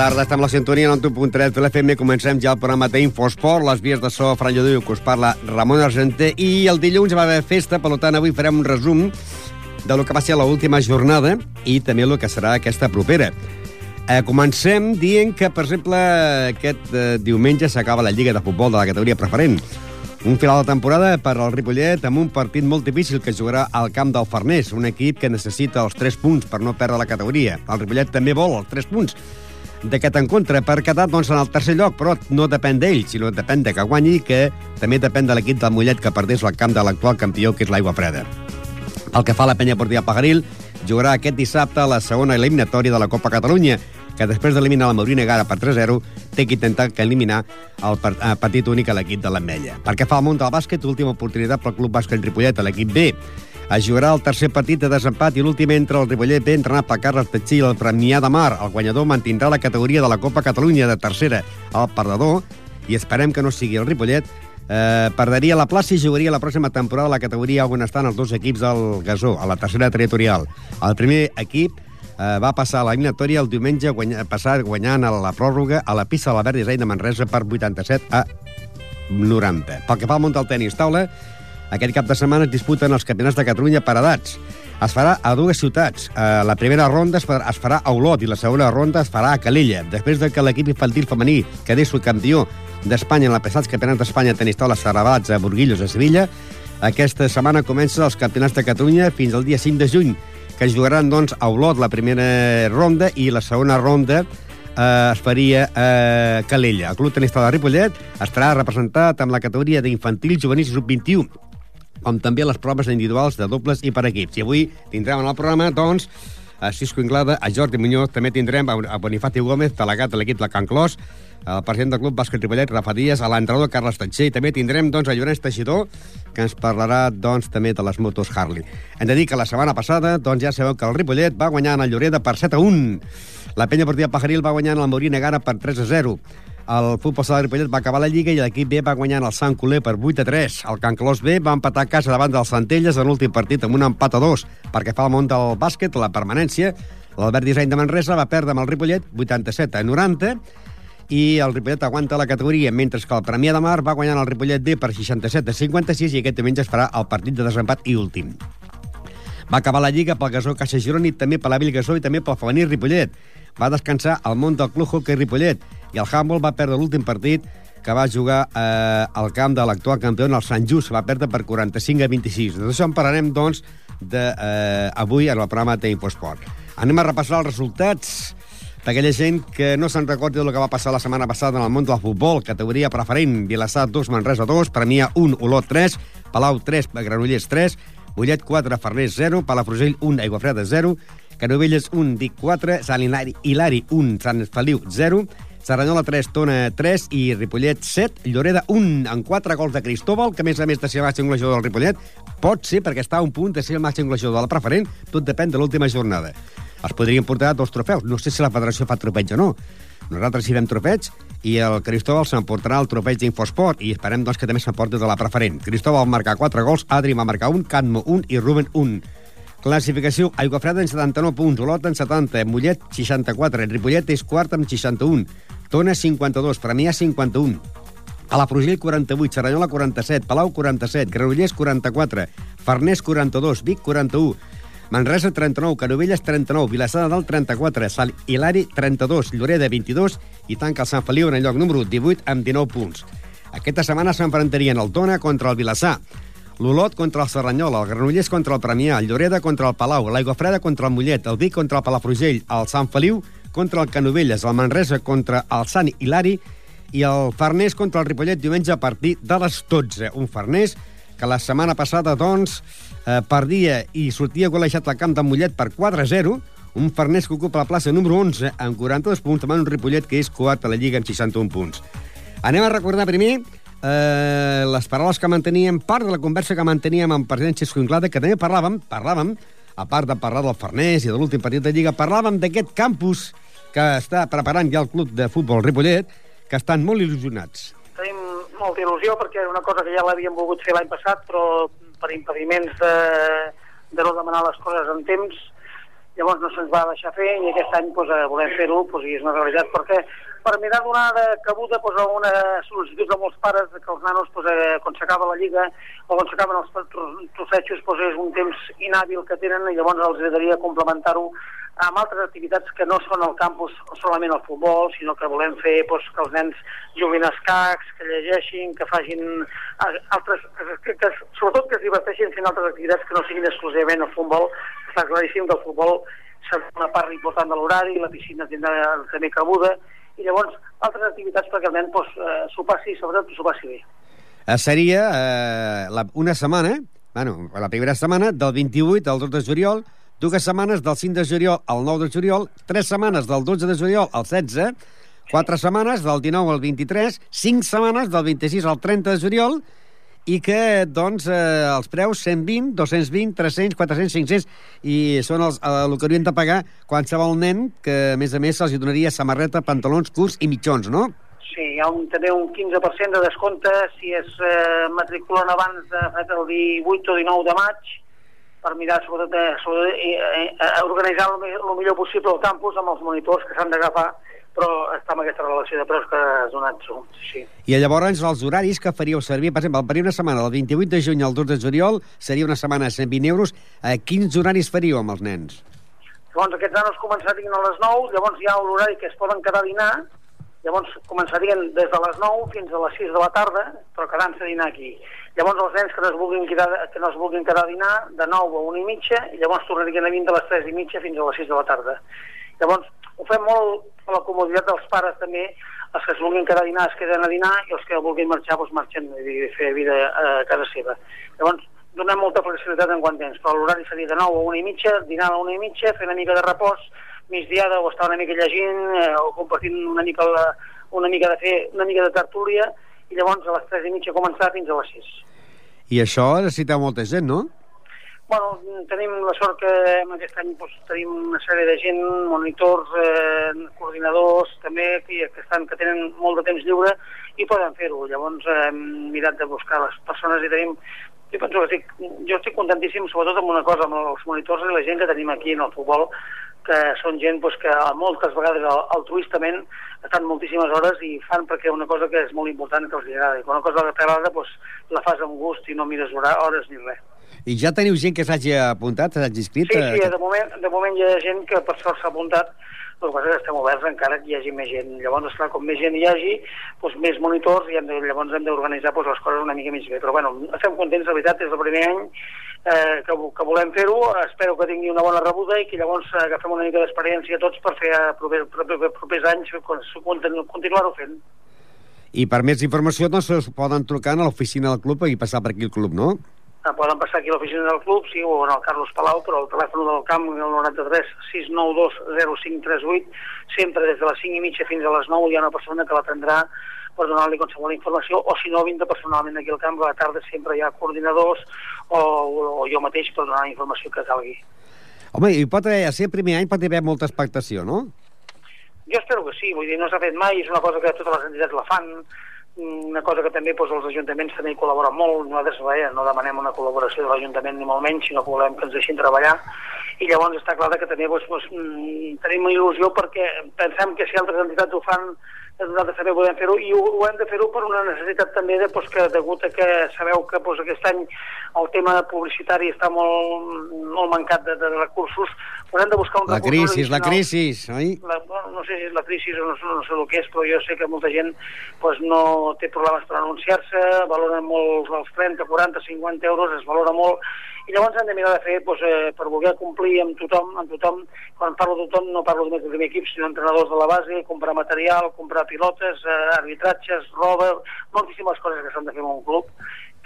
Tarda, estem a la sintonia en el 1.3 de l'FM. Comencem ja el programa d'Infosport, les vies de so, Fran Lledó, que us parla Ramon Argenter, i el dilluns va haver festa, per tant avui farem un resum de lo que va ser l'última jornada i també el que serà aquesta propera. Eh, comencem dient que, per exemple, aquest eh, diumenge s'acaba la Lliga de Futbol de la categoria preferent. Un final de temporada per al Ripollet amb un partit molt difícil que jugarà al camp del Farners, un equip que necessita els 3 punts per no perdre la categoria. El Ripollet també vol els 3 punts d'aquest encontre per quedar doncs, en el tercer lloc, però no depèn d'ell, sinó depèn de que guanyi, que també depèn de l'equip del Mollet que perdés el camp de l'actual campió, que és l'Aigua Freda. El que fa la penya portiva Pagaril jugarà aquest dissabte a la segona eliminatòria de la Copa Catalunya, que després d'eliminar la Maurina Gara per 3-0, té que intentar que eliminar el eh, partit únic a l'equip de l'Ametlla. Per què fa el món del bàsquet, última oportunitat pel Club Bàsquet Ripollet, a l'equip B. Es jugarà el tercer partit de desempat i l'últim entre el Ripollet B, entrenat per Carles Petxí i el Premià de Mar. El guanyador mantindrà la categoria de la Copa Catalunya de tercera al perdedor i esperem que no sigui el Ripollet eh, perderia la plaça i jugaria la pròxima temporada a la categoria on estan els dos equips del Gasó, a la tercera territorial. El primer equip eh, va passar a l'eliminatòria el diumenge guanya, passat guanyant a la pròrroga a la pista de la Verdi de Manresa per 87 a 90. Pel que fa al món del tenis taula, aquest cap de setmana es disputen els campionats de Catalunya per edats. Es farà a dues ciutats. Eh, la primera ronda es farà, a Olot i la segona ronda es farà a Calella. Després de que l'equip infantil femení quedés subcampió d'Espanya en la pesats campionats d'Espanya tenis taula celebrats a Burguillos, a Sevilla, aquesta setmana comença els campionats de Catalunya fins al dia 5 de juny, que es jugaran doncs, a Olot la primera ronda i la segona ronda eh, es faria a Calella. El Club Tenis Taula de Ripollet estarà representat amb la categoria d'infantil, juvenil i sub-21 com també les proves individuals de dobles i per equips. I avui tindrem en el programa, doncs, a Cisco Inglada, a Jordi Muñoz, també tindrem a Bonifati Gómez, delegat de l'equip de Can Clos, el president del Club Bàsquet Ripollet, Rafa Díaz, a l'entrenador Carles Tatxer, i també tindrem doncs, a Llorenç Teixidor, que ens parlarà doncs, també de les motos Harley. Hem de dir que la setmana passada doncs, ja sabeu que el Ripollet va guanyar en el Lloreda per 7 a 1. La penya portiva Pajaril va guanyar en el Maurina Gara per 3 a 0. El futbol sala de Ripollet va acabar la Lliga i l'equip B va guanyar el Sant Coler per 8 a 3. El Can Clos B va empatar a casa davant dels Centelles en l'últim partit amb un empat a 2. Perquè fa el món del bàsquet, la permanència, l'Albert Disseny de Manresa va perdre amb el Ripollet 87 a 90 i el Ripollet aguanta la categoria, mentre que el Premià de Mar va guanyar el Ripollet B per 67 a 56 i aquest diumenge es farà el partit de desempat i últim. Va acabar la Lliga pel Gasó Caixa Girona i també per la Gasó i també pel femení Ripollet. Va descansar el món del Club Hockey Ripollet i el Humboldt va perdre l'últim partit que va jugar eh, al camp de l'actual campió, el Sant Just, va perdre per 45 a 26. De això en parlarem, doncs, de, eh, avui en el programa d'Infosport. Anem a repassar els resultats per aquella gent que no se'n recordi del que va passar la setmana passada en el món del futbol, categoria preferent, Vilassar 2, Manresa 2, Premià 1, Olot 3, Palau 3, Granollers 3, Mollet 4, Farners 0, Palafrugell 1, Aiguafreda 0, Canovelles 1, Vic 4, Sant Hilari 1, Sant Feliu 0, Cerdanyola 3, Tona 3 i Ripollet 7, Lloreda 1 en 4 gols de Cristóbal, que a més a més de ser el màxim golejador del Ripollet, pot ser perquè està a un punt de ser el màxim golejador de la preferent, tot depèn de l'última jornada. Es podrien portar dos trofeus, no sé si la federació fa tropeig o no. Nosaltres hi fem tropeig i el Cristóbal s'emportarà el tropeig d'Infosport i esperem doncs, que també s'emporti de la preferent. Cristóbal marcar 4 gols, Adri va marcar 1, Canmo 1 i Ruben 1. Classificació, Aiguafreda en 79 punts, Olot en 70, Mollet 64, Ripollet és quart amb 61, Tona 52, Premià 51, a la Frugell 48, Cerdanyola 47, Palau 47, Granollers 44, Farners 42, Vic 41, Manresa 39, Canovelles 39, Vilassar de Dalt 34, Sant Hilari 32, Lloreda 22 i tanca el Sant Feliu en el lloc número 18 amb 19 punts. Aquesta setmana s'enfrontarien el Tona contra el Vilassar, l'Olot contra el Serranyola, el Granollers contra el Premià, el Lloreda contra el Palau, l'Aigua Freda contra el Mollet, el Vic contra el Palafrugell, el Sant Feliu contra el Canovelles, el Manresa contra el Sant Hilari i el Farners contra el Ripollet diumenge a partir de les 12. Un Farners que la setmana passada, doncs, eh, perdia i sortia golejat al camp de Mollet per 4-0, un Farners que ocupa la plaça número 11 amb 42 punts, davant un Ripollet que és coat a la Lliga amb 61 punts. Anem a recordar primer eh, les paraules que manteníem, part de la conversa que manteníem amb president Xesco Inglada, que també parlàvem, parlàvem, a part de parlar del Farners i de l'últim partit de Lliga, parlàvem d'aquest campus que està preparant ja el club de futbol Ripollet, que estan molt il·lusionats. Tenim molta il·lusió perquè era una cosa que ja l'havíem volgut fer l'any passat, però per impediments de, de no demanar les coses en temps, llavors no se'ns va deixar fer i aquest any pues, eh, volem fer-ho pues, i és una realitat perquè per mirar de cabuda pues, a una sol·licitud de molts pares que els nanos pues, eh, quan s'acaba la lliga o quan s'acaben els trofetxos pues, és un temps inhàbil que tenen i llavors els agradaria complementar-ho amb altres activitats que no són al campus solament el futbol, sinó que volem fer doncs, que els nens juguin escacs, que llegeixin, que facin altres, que, que, sobretot que es diverteixin fent altres activitats que no siguin exclusivament el futbol. Està claríssim que el futbol serà una part important de l'horari, la piscina tindrà també cabuda, i llavors altres activitats perquè el nen doncs, eh, passi, sobretot s'ho passi bé. Eh, seria eh, la, una setmana, bueno, la primera setmana, del 28 al 2 de juliol, dues setmanes del 5 de juliol al 9 de juliol, tres setmanes del 12 de juliol al 16, quatre setmanes del 19 al 23, cinc setmanes del 26 al 30 de juliol, i que, doncs, eh, els preus 120, 220, 300, 400, 500, i són els, eh, el que haurien de pagar qualsevol nen que, a més a més, se'ls donaria samarreta, pantalons curts i mitjons, no? Sí, hi ha un, també un 15% de descompte si es eh, matriculen abans de, el 18 o 19 de maig, per mirar sobretot, de, sobretot eh, eh, eh, organitzar el, el millor possible el campus amb els monitors que s'han d'agafar però està amb aquesta relació de preus que has donat tu. Sí. I llavors els horaris que faríeu servir, per exemple, per una setmana, del 28 de juny al 2 de juliol, seria una setmana a 120 euros. Eh, quins horaris faríeu amb els nens? Llavors aquests nanos començarien a les 9, llavors hi ha l'horari que es poden quedar a dinar, llavors començarien des de les 9 fins a les 6 de la tarda, però quedant-se a dinar aquí. Llavors els nens que no es vulguin quedar, que no es vulguin quedar a dinar, de 9 a 1 i mitja, i llavors tornarien a vindre a les 3 i mitja fins a les 6 de la tarda. Llavors, ho fem molt a la comoditat dels pares també, els que es vulguin quedar a dinar es queden a dinar i els que vulguin marxar doncs marxen i fer vida a casa seva. Llavors, donem molta flexibilitat en quant temps, però l'horari seria de 9 a 1 i mitja, dinar a 1 i mitja, fer una mica de repòs, migdiada o estar una mica llegint eh, o compartint una mica, la, una mica de fer una mica de tertúlia i llavors a les 3 i mitja començar fins a les 6. I això necessita molta gent, no? Bueno, tenim la sort que en aquest any doncs, tenim una sèrie de gent, monitors, eh, coordinadors, també, que, que, estan, que tenen molt de temps lliure i poden fer-ho. Llavors hem mirat de buscar les persones i tenim... Jo penso que estic, jo estic contentíssim sobretot amb una cosa, amb els monitors i la gent que tenim aquí en el futbol, que són gent doncs, que moltes vegades altruistament estan moltíssimes hores i fan perquè una cosa que és molt important que els agrada. Quan una cosa que t'agrada doncs, la fas amb gust i no mires hores ni res. I ja teniu gent que s'hagi apuntat, s'hagi inscrit? Sí, sí, de moment, de moment hi ha gent que per sort s'ha apuntat, el que passa és que estem oberts encara que hi hagi més gent. Llavors, esclar, com més gent hi hagi, doncs més monitors i hem de, llavors hem d'organitzar doncs, les coses una mica més bé. Però bueno, estem contents, la veritat, és el primer any eh, que, que volem fer-ho. Espero que tingui una bona rebuda i que llavors agafem una mica d'experiència tots per fer a proper, proper, propers anys continuar-ho fent. I per més informació, doncs, poden trucar a l'oficina del club i passar per aquí el club, no? Eh, poden passar aquí a l'oficina del club, sí, o en el Carlos Palau, però el telèfon del camp, el 93 692 0538, sempre des de les 5 i mitja fins a les 9 hi ha una persona que l'atendrà per donar-li qualsevol informació, o si no, vindre personalment aquí al camp, a la tarda sempre hi ha coordinadors o, o jo mateix per donar la informació que calgui. Home, i pot haver, a ser el primer any pot haver molta expectació, no? Jo espero que sí, vull dir, no s'ha fet mai, és una cosa que totes les entitats la fan, una cosa que també doncs, els ajuntaments també hi col·laboren molt, nosaltres vaja, no demanem una col·laboració de l'Ajuntament ni molt menys, sinó que volem que ens deixin treballar. I llavors està clar que també doncs, doncs, mm, tenim il·lusió perquè pensem que si altres entitats ho fan nosaltres també podem fer-ho i ho, ho hem de fer-ho per una necessitat també de, doncs, que degut a que sabeu que doncs, aquest any el tema publicitari està molt, molt mancat de, de recursos, doncs hem de buscar un la recurs crisi, la crisi, oi? La, bueno, no sé si és la crisi o no, no sé el que és, però jo sé que molta gent doncs, no té problemes per anunciar-se, valoren molt els 30, 40, 50 euros, es valora molt, i llavors hem de mirar de fer doncs, eh, per voler complir amb tothom, amb tothom, quan parlo de tothom no parlo només del primer equip, sinó entrenadors de la base, comprar material, comprar pilotes, eh, arbitratges, roba, moltíssimes coses que s'han de fer en un club,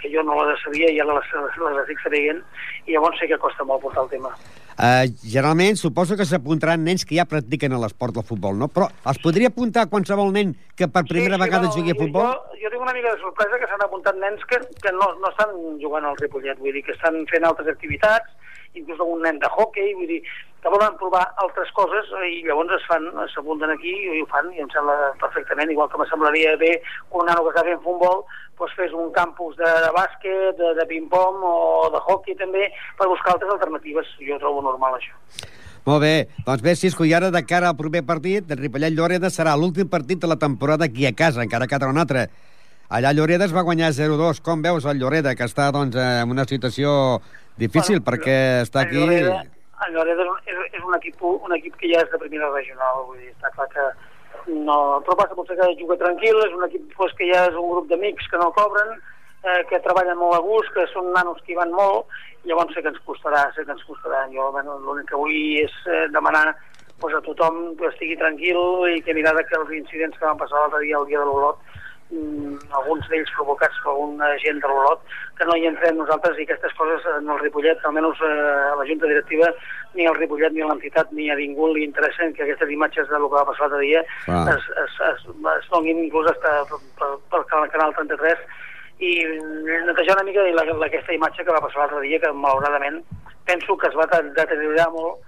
que jo no les sabia i ara les, les, estic sabent, i llavors sé que costa molt portar el tema. Uh, generalment, suposo que s'apuntaran nens que ja practiquen l'esport del futbol, no? Però es podria apuntar qualsevol nen que per primera sí, sí, vegada no, jugui a futbol? Jo, jo tinc una mica de sorpresa que s'han apuntat nens que, que no, no estan jugant al Ripollet, vull dir, que estan fent altres activitats, inclús algun nen de hockey, vull dir, que volen provar altres coses eh, i llavors es fan, s'apunten aquí i ho fan i em sembla perfectament, igual que me semblaria bé un nano que està fent futbol doncs fes un campus de, de bàsquet, de, de ping-pong o de hockey també, per buscar altres alternatives. Jo trobo normal això. Molt bé, doncs bé, Cisco, i ara de cara al proper partit, el Ripollet-Lloreda serà l'últim partit de la temporada aquí a casa, encara que un altre. Allà Lloreda es va guanyar 0-2. Com veus el Lloreda, que està doncs, en una situació difícil, bueno, perquè està aquí... Lloreda, el Lloreda és, és un, equip, un equip que ja és de primera regional, vull dir, està clar que no, però passa potser que juga tranquil, és un equip pues, que ja és un grup d'amics que no cobren, eh, que treballen molt a gust, que són nanos que hi van molt, llavors sé que ens costarà, sé que ens costarà. Jo bueno, l'únic que vull és eh, demanar pues, a tothom que estigui tranquil i que mirada que els incidents que van passar l'altre dia, el dia de l'Olot, alguns d'ells provocats per una gent de l'Olot, que no hi entrem nosaltres i aquestes coses en el Ripollet, almenys eh, a la Junta Directiva, ni al Ripollet ni a l'entitat ni a ningú li interessen que aquestes imatges del que va passar l'altre dia Ah. es, es, es, es donin inclús hasta pel, pel, pel canal 33 i netejar una mica la, la, aquesta imatge que va passar l'altre dia que malauradament penso que es va deteriorar molt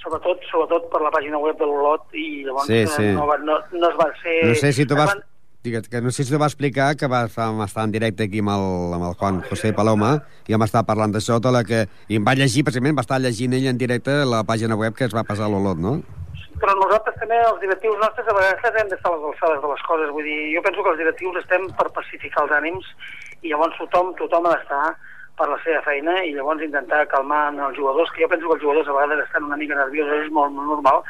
sobretot sobretot per la pàgina web de l'Olot i llavors Sí, eh, sí. No, va, no, no es va ser... No sé si tu vas... van- Digues, que no sé si tu vas explicar que va estar, vam estar en directe aquí amb el, amb el Juan José Paloma i vam estar parlant d'això, tota la que... i em va llegir, precisament, va estar llegint ell en directe la pàgina web que es va passar a l'Olot, no? però nosaltres també, els directius nostres, a vegades hem d'estar a les alçades de les coses. Vull dir, jo penso que els directius estem per pacificar els ànims i llavors tothom, tothom ha d'estar per la seva feina i llavors intentar calmar els jugadors, que jo penso que els jugadors a vegades estan una mica nerviosos, és molt, molt normal.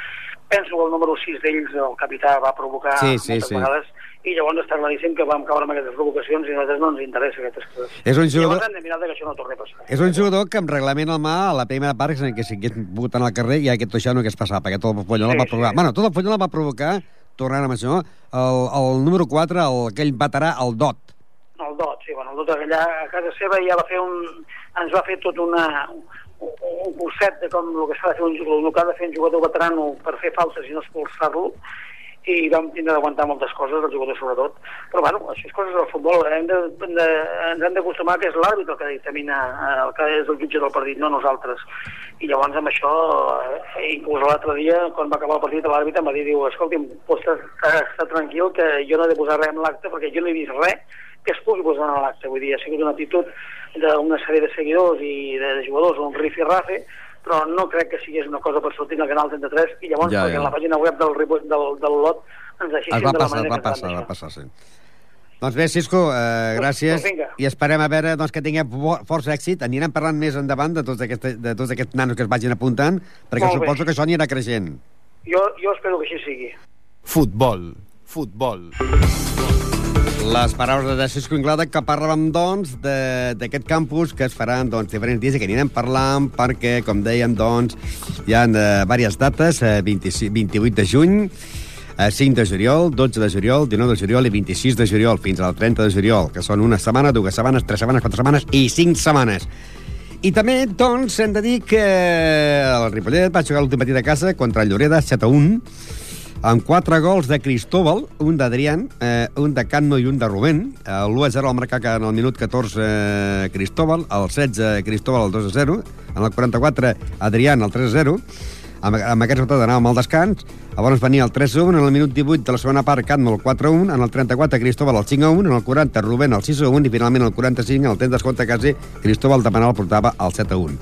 Penso que el número 6 d'ells, el capità, va provocar Sí, sí, moltes sí. vegades i llavors està claríssim que vam caure amb aquestes provocacions i a nosaltres no ens interessa aquestes coses. És un jugador- Llavors hem de mirar que això no torni a passar. És un jugador que amb reglament al mà, a la primera part, en què si hagués pogut anar al carrer, ja aquest això no hagués passat, perquè tot el Follola Sí, va provocar... sí. Bueno, tot el Follola va provocar, tornant amb això, el, el número 4, el, aquell veterà, el Dot. El Dot, sí, bueno, el Dot allà a casa seva ja va fer un... ens va fer tot una, un, curset de com el que s'ha de fer un, el que ha de fer un jugador veterano per fer faltes i no expulsar-lo i vam tindre d'aguantar moltes coses, el jugador sobretot, però bueno, això és coses del futbol, hem de, hem de, ens hem d'acostumar que és l'àrbitre el que dictamina, eh, el que és el jutge del partit, no nosaltres. I llavors amb això, eh, inclús l'altre dia, quan va acabar el partit, l'àrbitre em va dir, diu, escolti'm, pots estar, estar tranquil que jo no he de posar res en l'acte perquè jo no he vist res que es pugui posar en l'acte. Vull dir, ha sigut una actitud d'una sèrie de seguidors i de jugadors, un rifi-rafe, però no crec que sigués una cosa per sortir al canal 33 i llavors Ja, ja, perquè la pàgina web del, del, del lot ens deixessin Es va de la passar, es manera va que passar, van va passar, sí. Doncs bé, Cisco, eh, gràcies, doncs vinga. i esperem a veure doncs, que tinguem força èxit. Anirem parlant més endavant de tots aquests, de tots aquests nanos que es vagin apuntant, perquè Molt bé. suposo que això anirà creixent. Jo, jo espero que així sigui. Futbol. Futbol. Les paraules de Cisco Inglada que parlàvem, doncs, d'aquest campus que es faran doncs, diferents dies i que anirem parlant perquè, com dèiem, doncs, hi ha eh, diverses dates, eh, 26, 28 de juny, eh, 5 de juliol, 12 de juliol, 19 de juliol i 26 de juliol, fins al 30 de juliol, que són una setmana, dues setmanes, tres setmanes, quatre setmanes i cinc setmanes. I també, doncs, hem de dir que el Ripollet va jugar l'últim partit de casa contra el Lloreda 7 a 1, amb quatre gols de Cristóbal, un d'Adrián, eh, un de Canno i un de Rubén. El 1-0 el marcar en el minut 14 eh, Cristóbal, el 16 Cristóbal el 2-0, en el 44 Adrián el 3-0. Amb, amb aquest resultat anàvem al descans. Llavors venia el 3-1, en el minut 18 de la segona part Canno el 4-1, en el 34 Cristóbal el 5-1, en el 40 Rubén el 6-1 i finalment el 45, en el temps d'escompte quasi, Cristóbal de penal portava el 7-1.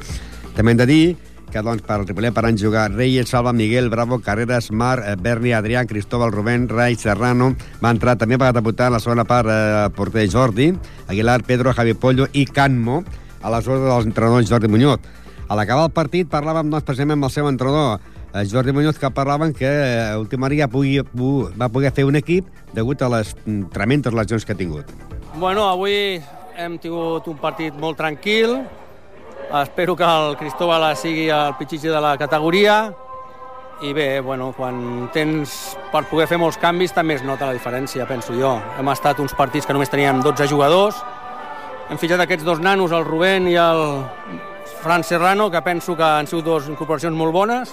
També hem de dir que doncs, per Ripollet van jugar Reyes, Salva, Miguel, Bravo, Carreras, Mar, eh, Berni, Adrià, Cristóbal, Rubén, Rai, Serrano. Va entrar, també va debutar la segona part eh, porter Jordi, Aguilar, Pedro, Javi Pollo i Canmo, a les ordres dels entrenadors Jordi Muñoz. A l'acabar el partit parlàvem doncs, precisament amb el seu entrenador, eh, Jordi Muñoz, que parlaven que eh, a última hora ja pugui, pu, va poder fer un equip degut a les tremendes lesions que ha tingut. Bueno, avui hem tingut un partit molt tranquil. Espero que el Cristóbal sigui el pitxitge de la categoria. I bé, bueno, quan tens per poder fer molts canvis també es nota la diferència, penso jo. Hem estat uns partits que només teníem 12 jugadors hem fitxat aquests dos nanos, el Rubén i el Fran Serrano, que penso que han sigut dues incorporacions molt bones.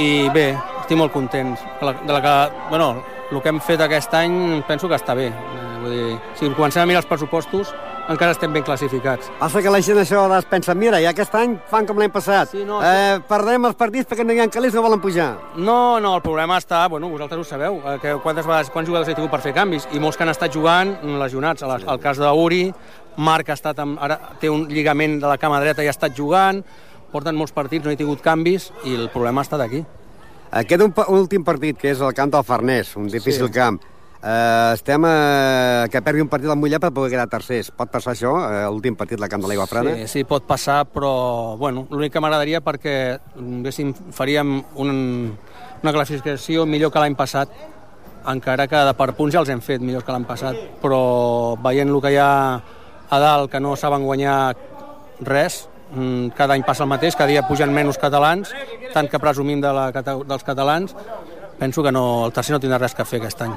I bé, estic molt content. De la, de la que, bueno, el que hem fet aquest any penso que està bé. Eh, vull dir, si comencem a mirar els pressupostos, encara estem ben classificats. Passa que la gent això es pensa, mira, i aquest any fan com l'any passat. Sí, no, eh, perdrem els partits perquè no hi ha calés, no volen pujar. No, no, el problema està, bueno, vosaltres ho sabeu, eh, que quantes vegades, quants jugadors he tingut per fer canvis, i molts que han estat jugant mm, lesionats. El, el cas d'Uri, Marc ha estat amb, ara té un lligament de la cama dreta i ha estat jugant, porten molts partits, no he tingut canvis, i el problema ha estat aquí. Eh, queda un últim partit, que és el camp del Farners, un difícil Sí. camp. Eh, estem a... que perdi un partit al Mollet per poder quedar tercers. Pot passar això, eh, l'últim partit del camp de l'Aigua Freda? Sí, sí, pot passar, però bueno, l'únic que m'agradaria perquè diguéssim, faríem un, una classificació millor que l'any passat, encara que de per punts ja els hem fet millors que l'any passat, però veient el que hi ha a dalt, que no saben guanyar res, mm, cada any passa el mateix, cada dia pugen menys catalans, tant que presumim de la, dels catalans, penso que no, el tercer no tindrà res que fer aquest any.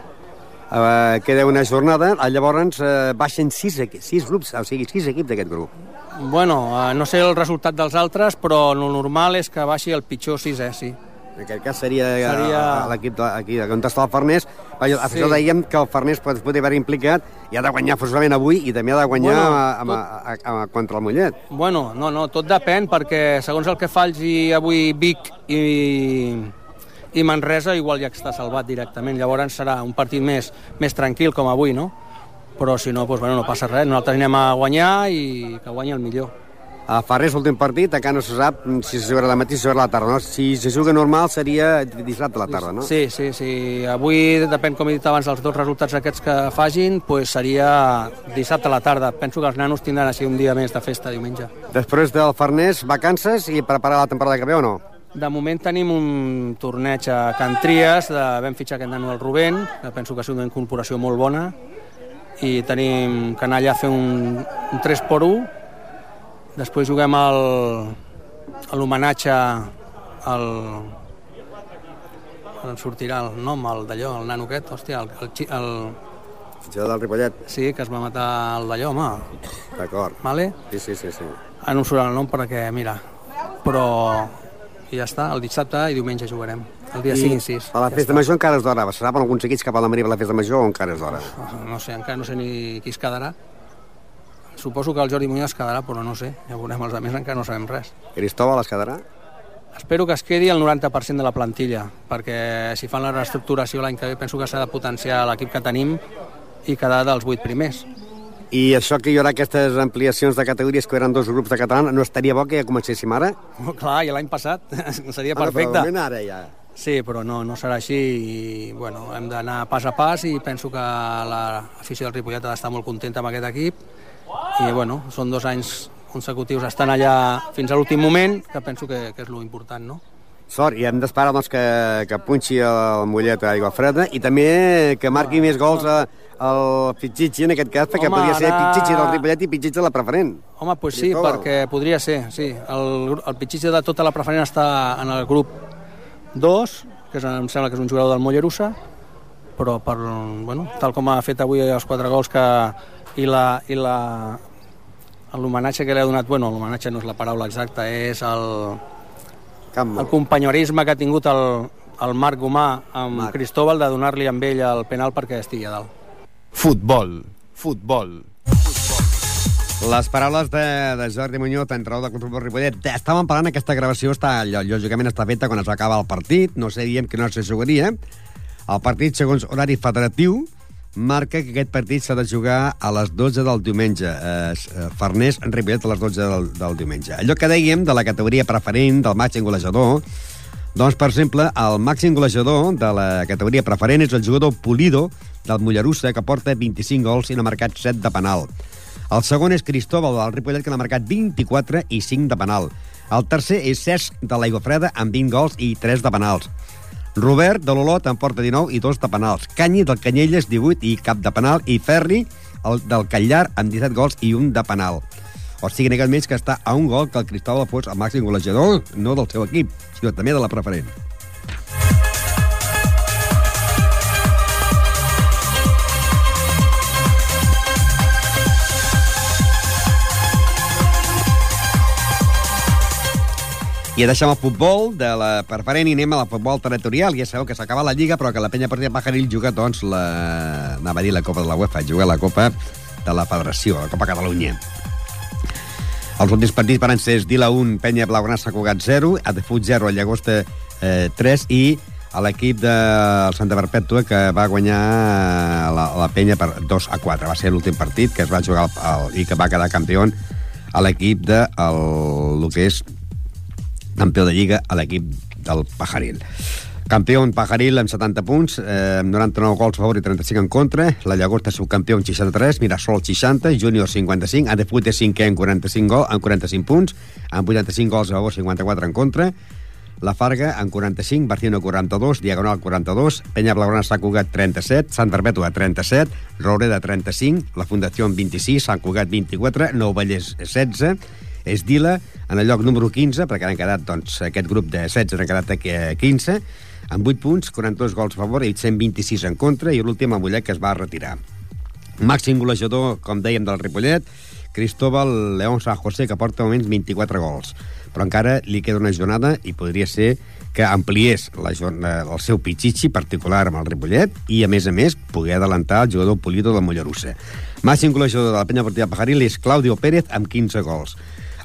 Eh, queda una jornada, eh, llavors eh, baixen sis, sis grups, o sigui, sis equips d'aquest grup. Bueno, eh, no sé el resultat dels altres, però el normal és que baixi el pitjor sisè, sí. En aquest cas seria, Seria- seria... l'equip de- aquí, on està el Farners. Vaja, sí. Això dèiem que el Farners pot, pot haver implicat i ha de guanyar forçosament avui i també ha de guanyar Bueno, bueno, a, a, a, a, contra el Mollet. Bueno, no, no, tot depèn, perquè segons el que faci avui Vic i, i Manresa, igual ja està salvat directament. Llavors serà un partit més, més tranquil, com avui, no? Però si no, doncs, bueno, no passa res. Nosaltres anem a guanyar i que guanyi el millor. A Farners, l'últim partit, encara no se sap si se jugarà la matí o si se jugarà a la tarda. No? Si se juga normal seria dissabte a la tarda, no? Sí, sí, sí. Avui, depèn, com he dit abans, dels dos resultats aquests que fagin, doncs seria dissabte a la tarda. Penso que els nanos tindran així un dia més de festa diumenge. Després del Farners, vacances i preparar la temporada que ve o no? De moment tenim un torneig a Can Tries, de, vam fitxar aquest nano el Rubén, que penso que ha sigut una incorporació molt bona, i tenim que anar allà a fer un, un 3 por 1 després juguem el, l'homenatge al em sortirà el nom, el d'allò, el nano aquest, hòstia, el, el, el, Fitxador del Ripollet. sí, que es va matar el d'allò, home, D'acord. vale? Sí, sí, sí, sí. Ara no em surt el nom perquè, mira, però i ja està, el dissabte i diumenge jugarem, el dia 5 i 6. A la festa major encara és d'hora. Se saben alguns equips cap a la Maria per la festa major o encara és d'hora? No sé, encara no sé ni qui es quedarà. Suposo que el Jordi Muñoz es quedarà, però no sé, ja veurem, els altres encara no sabem res. Cristóbal es quedarà? Espero que es quedi el 90% de la plantilla, perquè si fan la reestructuració l'any que ve penso que s'ha de potenciar l'equip que tenim i quedar dels 8 primers. I això que hi haurà aquestes ampliacions de categories que eren dos grups de català, no estaria bo que ja comencéssim ara? Oh, clar, i l'any passat seria Ah, no, però perfecte. ara ja. Sí, però no, no serà així i bueno, hem d'anar pas a pas i penso que l'afició del Ripollet ha d'estar molt contenta amb aquest equip i bueno, són dos anys consecutius estan allà fins a l'últim moment, que penso que, que és lo important, no? Sort, i hem d'esperar doncs, que, que punxi el Mollet a Aigua Freda i també que marqui més gols a, al Pichichi, en aquest cas, perquè Home, podria ser ara- Pichichi del Ripollet i Pichichi de la preferent. Home, doncs sí, Cristóbal. perquè podria ser, sí. El, el Pichichi de tota la preferent està en el grup 2, que és, em sembla que és un jugador del Mollerussa, però per, bueno, tal com ha fet avui els quatre gols que, i la, i la l'homenatge que li ha donat, bueno, l'homenatge no és la paraula exacta, és el, Camp el companyorisme que ha tingut el, el Marc Gomà amb Marc. Cristóbal de donar-li amb ell el penal perquè estigui a dalt. Futbol. Futbol. Les paraules de, de Jordi Muñoz, entrenador del Club Ripollet. Estàvem parlant, aquesta gravació està, lògicament està feta quan es va acabar el partit, no sé, diem que no se jugaria. El partit, segons horari federatiu, marca que aquest partit s'ha de jugar a les 12 del diumenge. Eh, Farners Ripollet a les 12 del, del diumenge. Allò que dèiem de la categoria preferent, del màxim golejador, doncs, per exemple, el màxim golejador de la categoria preferent és el jugador Pulido del Mollerussa, que porta 25 gols i n'ha marcat 7 de penal. El segon és Cristóbal del Ripollet, que n'ha marcat 24 i 5 de penal. El tercer és Cesc de l'Aigua Freda, amb 20 gols i 3 de penals. Robert de l'Olot en porta 19 i 2 de penals. Canyi del Canyelles, 18 i cap de penal. I Ferri el del Catllar, amb 17 gols i un de penal. O sigui, ni menys que està a un gol que el Cristóbal fos el màxim golejador, no del seu equip, sinó també de la preferent. I deixem el futbol de la preferent i anem a la futbol territorial. Ja sabeu que s'acaba la Lliga, però que la penya partida Pajaril juga, doncs, la... anava a dir la Copa de la UEFA, juga la Copa de la Federació, la Copa Catalunya. Els últims partits van ser Esdila 1, Penya Blaugrana s'ha Cugat 0, Adefut 0, Llagosta eh, 3 i a l'equip del Santa Perpètua que va guanyar la, la penya per 2 a 4. Va ser l'últim partit que es va jugar al, al, i que va quedar campió a l'equip de el, el que és campió de Lliga a l'equip del Pajaril. Campió Pajaril amb 70 punts, eh, 99 gols a favor i 35 en contra. La Llagosta subcampió amb 63, Mirasol 60, Júnior 55, Adefut és 5 en 45, gol, amb 45 punts, amb 85 gols a favor, 54 en contra. La Farga en 45, Barcino 42, Diagonal 42, Penya Blaugrana s'ha Cugat 37, Sant Perpètua 37, Roureda 35, la Fundació en 26, Sant Cugat 24, Nou Vallès 16, Esdila en el lloc número 15, perquè han quedat, doncs, aquest grup de 16 han quedat aquí a 15, amb 8 punts, 42 gols a favor i 126 en contra, i l'últim a Mollet que es va retirar. Màxim golejador, com dèiem, del Ripollet, Cristóbal León San José, que porta moments 24 gols. Però encara li queda una jornada i podria ser que ampliés la, el seu pitxitxi particular amb el Ripollet i, a més a més, poder adelantar el jugador Polito del Mollerussa. Màxim golejador de la penya partida Pajaril és Claudio Pérez amb 15 gols.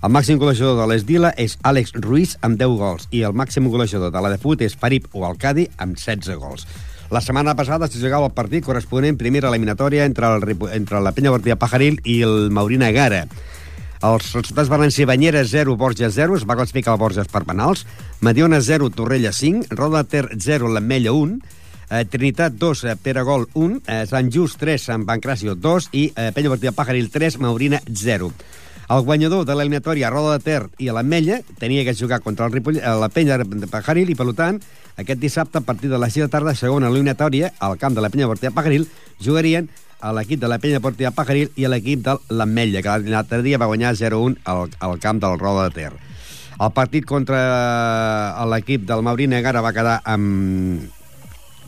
El màxim golejador de l'Esdila és Àlex Ruiz amb 10 gols i el màxim golejador de la de Fut és Farib Oualcadi amb 16 gols. La setmana passada se jugava el partit corresponent primera eliminatòria entre, el, entre la penya partida Pajaril i el Maurina Gara. Els resultats van ser Banyera 0, Borges 0, es va classificar el Borges per penals, Mediona 0, Torrella 5, Roda Ter 0, l'Ametlla 1, eh, Trinitat 2, eh, Peragol 1, eh, Sant Just 3, Sant Pancracio 2 i eh, Penya Partida Pajaril 3, Maurina 0. El guanyador de l'eliminatòria Roda de Ter i a l'Ametlla tenia que jugar contra el Ripoll, eh, la penya de Pajaril i, per tant, aquest dissabte, a partir de les 6 de tarda, segona eliminatòria, al camp de la penya Partida Pajaril, jugarien a l'equip de la penya Portiva Pajaril i a l'equip de l'Ametlla, que l'altre dia va guanyar 0-1 al, al camp del Roda de Ter. El partit contra l'equip del Maurí Negara va quedar amb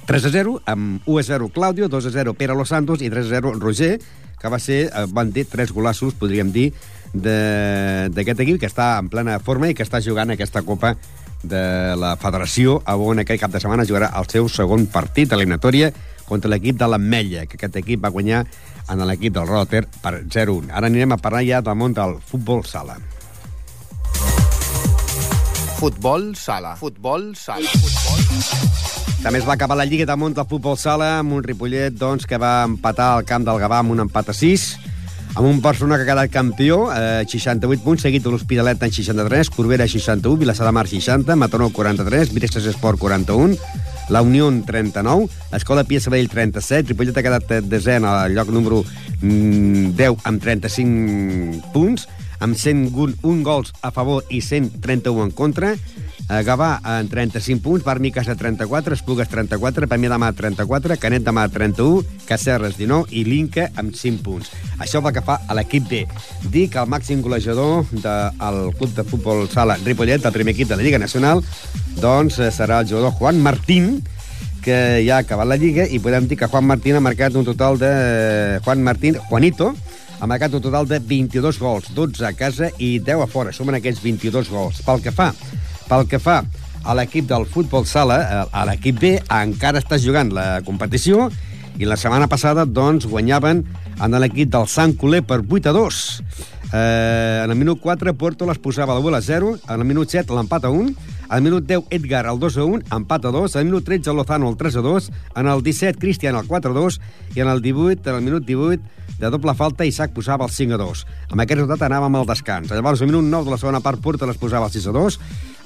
3 a 0, amb 1 a 0 Claudio, 2 a 0 Pere Los Santos i 3 a 0 Roger, que va ser, eh, van dir, tres golassos, podríem dir, d'aquest equip que està en plena forma i que està jugant aquesta Copa de la Federació, on aquest cap de setmana jugarà el seu segon partit eliminatòria contra l'equip de l'Ametlla, que aquest equip va guanyar en l'equip del Roter per 0-1. Ara anirem a parlar ja del món del futbol sala. Futbol sala. Futbol sala. Futbol... També es va acabar la Lliga de Mont del Futbol Sala amb un Ripollet doncs, que va empatar al camp del Gavà amb un empat a 6 amb un Barcelona que ha quedat campió, eh, 68 punts, seguit de l'Hospitalet en 63, Corbera 61, Vilassar de Mar 60, Mataró 43, Virestes Esport 41, la Unió 39, Escola Pia Sabell 37, Ripollet ha quedat desè al lloc número 10 mm, amb 35 punts, amb 101 gols a favor i 131 en contra, eh, Gavà en 35 punts, Barmi Casa 34, Esplugues 34, Pamia de Mar 34, Canet de Mar 31, Cacerres 19 i l'Inca amb 5 punts. Això va que fa a l'equip D. Dic el màxim golejador del club de futbol sala Ripollet, el primer equip de la Lliga Nacional, doncs eh, serà el jugador Juan Martín, que ja ha acabat la Lliga, i podem dir que Juan Martín ha marcat un total de... Eh, Juan Martín, Juanito, ha marcat un total de 22 gols, 12 a casa i 10 a fora. Sumen aquests 22 gols. Pel que fa, pel que fa a l'equip del futbol sala, eh, a l'equip B, encara està jugant la competició i la setmana passada doncs, guanyaven en l'equip del Sant Coler per 8 a 2. Eh, en el minut 4, Puerto les posava la bola a 0, en el minut 7 l'empat a 1, al minut 10, Edgar el 2 a 1, empat a 2, al minut 13, Lozano el 3 a 2, en el 17, Cristian el 4 a 2, i en el 18, en el minut 18, de doble falta, Isaac posava el 5 a 2. Amb aquest resultat anàvem al descans. Llavors, al minut 9 de la segona part, Porta les posava el 6 a 2,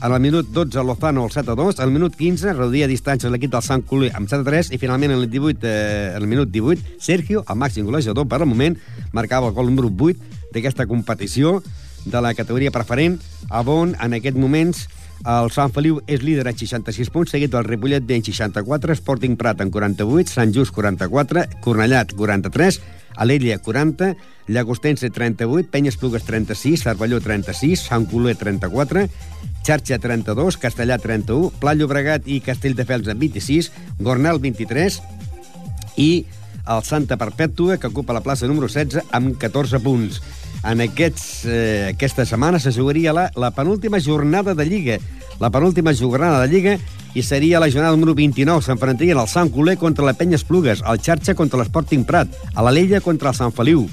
en el minut 12, Lozano el 7 a 2, al minut 15, reduïa distància l'equip del Sant Coler amb 7 a 3, i finalment, en el, 18, eh, en el minut 18, Sergio, el màxim golejador per al moment, marcava el gol número 8 d'aquesta competició de la categoria preferent, on en aquest moments el Sant Feliu és líder amb 66 punts, seguit del Ripollet B en 64, Sporting Prat en 48, Sant Just 44, Cornellat 43, Alella 40, Llagostense 38, Penyes Plugues 36, Cervelló 36, Sant Coler 34, Xarxa 32, Castellà 31, Pla Llobregat i Castelldefels amb 26, Gornal 23 i el Santa Perpètua, que ocupa la plaça número 16 amb 14 punts. En aquests, eh, aquesta setmana se jugaria la, la penúltima jornada de Lliga. La penúltima jornada de Lliga i seria la jornada número 29. S'enfrontarien el Sant Coler contra la Penya Esplugues, el Xarxa contra l'Esporting Prat, a la Lella contra el Sant Feliu.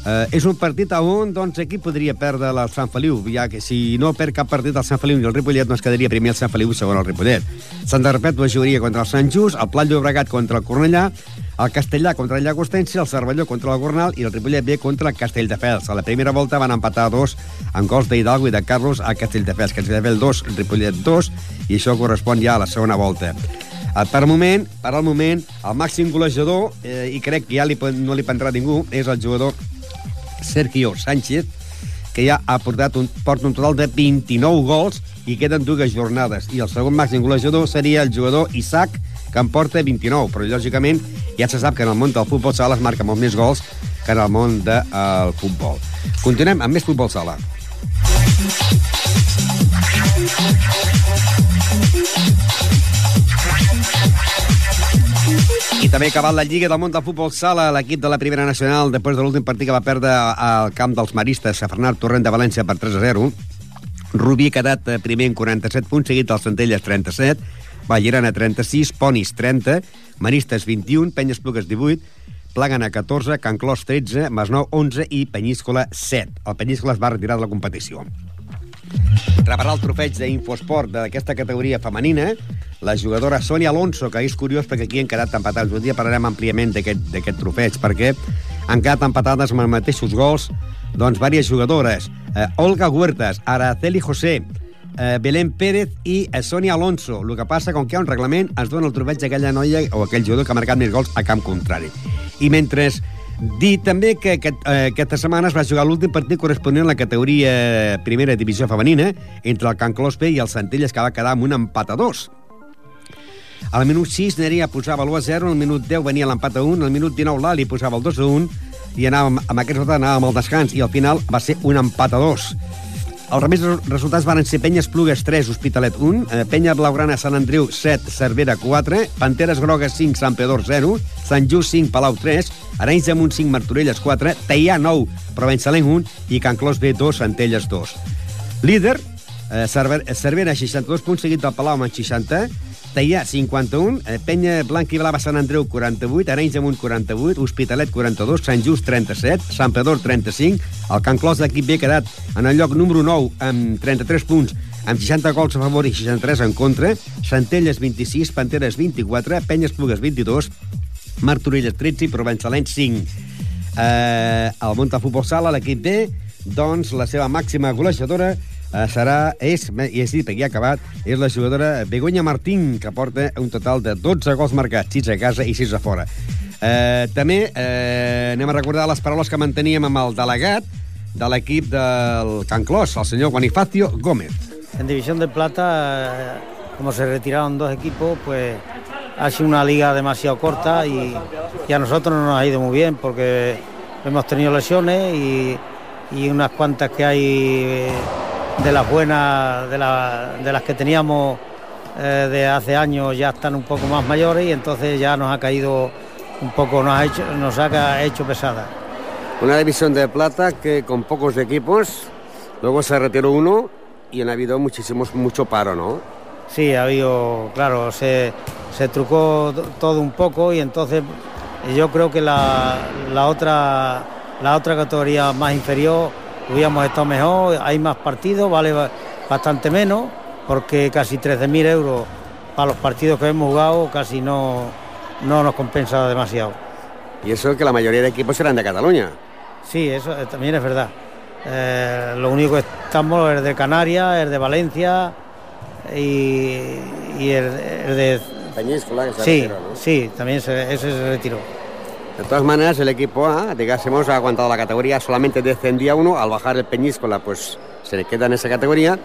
Eh, és un partit on doncs, aquí podria perdre el Sant Feliu, ja que si no perd cap partit el Sant Feliu i el Ripollet, no es quedaria primer el Sant Feliu segon el Ripollet. Sant de Perpètua jugaria contra el Sant Just, el Pla Llobregat contra el Cornellà, el Castellà contra el Llagostensi, el Cervelló contra el Gornal i el Ripollet B contra el Castelldefels. A la primera volta van empatar dos en gols d'Hidalgo i de Carlos a Castelldefels. Castelldefels 2, Ripollet 2, i això correspon ja a la segona volta. Eh, Per moment, per al moment, el màxim golejador, eh, i crec que ja li, no li prendrà ningú, és el jugador Sergio Sánchez, que ja ha portat un, porta un total de 29 gols i queden dues jornades. I el segon màxim golejador seria el jugador Isaac, que en porta 29, però lògicament ja se sap que en el món del futbol sala es marca molt més gols que en el món del de, futbol. Continuem amb més futbol sala. I també ha acabat la Lliga del món del futbol sala, l'equip de la Primera Nacional, després de l'últim partit que va perdre al camp dels maristes a Fernand Torrent de València per 3 a 0. Rubí ha quedat primer en 47 punts, seguit dels Centelles 37, Vallerana 36, Ponis 30, Maristes 21, Penyes Plugues 18, Plàgana 14, Can Clos 13, Masnou 11 i Penyíscola 7. El Penyíscola es va retirar de la competició. Reparar el trofeig d'Infosport d'aquesta categoria femenina, la jugadora Sonia Alonso, que és curiós perquè aquí han quedat empatats. Un dia parlarem àmpliament d'aquest trofeig, perquè han quedat empatades amb els mateixos gols doncs, diverses jugadores. Eh, Olga Huertas, Araceli José, eh, Belén Pérez i eh, Sonia Alonso. El que passa, com que hi ha un reglament, es dona el trofeig d'aquella noia o aquell jugador que ha marcat més gols a camp contrari. I mentre Dir també que aquest, eh, aquesta setmana es va jugar l'últim partit corresponent a la categoria primera divisió femenina entre el Can Clospe i el Centelles, que va quedar amb un empat a dos. Al minut 6 Neria posava l'1 a 0, al minut 10 venia l'empat a 1, al minut 19 l'Ali posava el 2 a 1 i anàvem, amb aquest resultat anàvem al descans i al final va ser un empat a 2. Els remés resultats van ser Penya Esplugues 3, Hospitalet 1, eh, Penya Blaugrana Sant Andreu 7, Cervera 4, Panteres Grogues 5, Sant Pedor 0, Sant Just 5, Palau 3, Arenys de Munt 5, Martorelles 4, Teià 9, Provençalenc 1 i Can Clos B 2, Centelles 2. Líder, eh, Cervera 62 punts, seguit del Palau amb 60, Teià 51, eh, Penya Blanc i Blava Sant Andreu 48, Arenys de Munt 48, Hospitalet 42, Sant Just 37, Sant Pedor 35, el Can Clos d'equip B quedat en el lloc número 9 amb 33 punts, amb 60 gols a favor i 63 en contra, Centelles 26, Panteres 24, Penyes Plugues 22, Martorelles 13 i Provençalens 5. Eh, el Monta Futbol Sala, l'equip B, doncs la seva màxima golejadora eh, serà, és, i és dit, aquí ha acabat, és la jugadora Begoña Martín, que porta un total de 12 gols marcats, 6 a casa i 6 a fora. Eh, també eh, anem a recordar les paraules que manteníem amb el delegat de l'equip del Can Clos, el senyor Bonifacio Gómez. En División de Plata, eh, como se retiraron dos equipos, pues ha sido una liga demasiado corta y, y a nosotros no nos ha ido muy bien porque hemos tenido lesiones y, y unas cuantas que hay de las buenas, de, la, de las que teníamos eh, de hace años ya están un poco más mayores y entonces ya nos ha caído un poco, nos ha hecho, nos ha hecho pesada. Una división de plata que con pocos equipos, luego se retiró uno y han habido muchísimos, mucho paro, ¿no? Sí, ha habido, claro, se, se trucó todo un poco y entonces yo creo que la, la, otra, la otra categoría más inferior hubiéramos estado mejor, hay más partidos, vale bastante menos, porque casi 13.000 euros para los partidos que hemos jugado casi no, no nos compensa demasiado. Y eso que la mayoría de equipos eran de Cataluña. Sí, eso también es verdad. Eh, lo único que estamos es de Canarias, es de Valencia y, y el, el de... Peñíscola, que se sí, retiró, ¿no? sí, también se, ese se retiró. De todas maneras, el equipo A, digásemos, ha aguantado la categoría, solamente descendía uno, al bajar el Peñíscola, pues se le queda en esa categoría,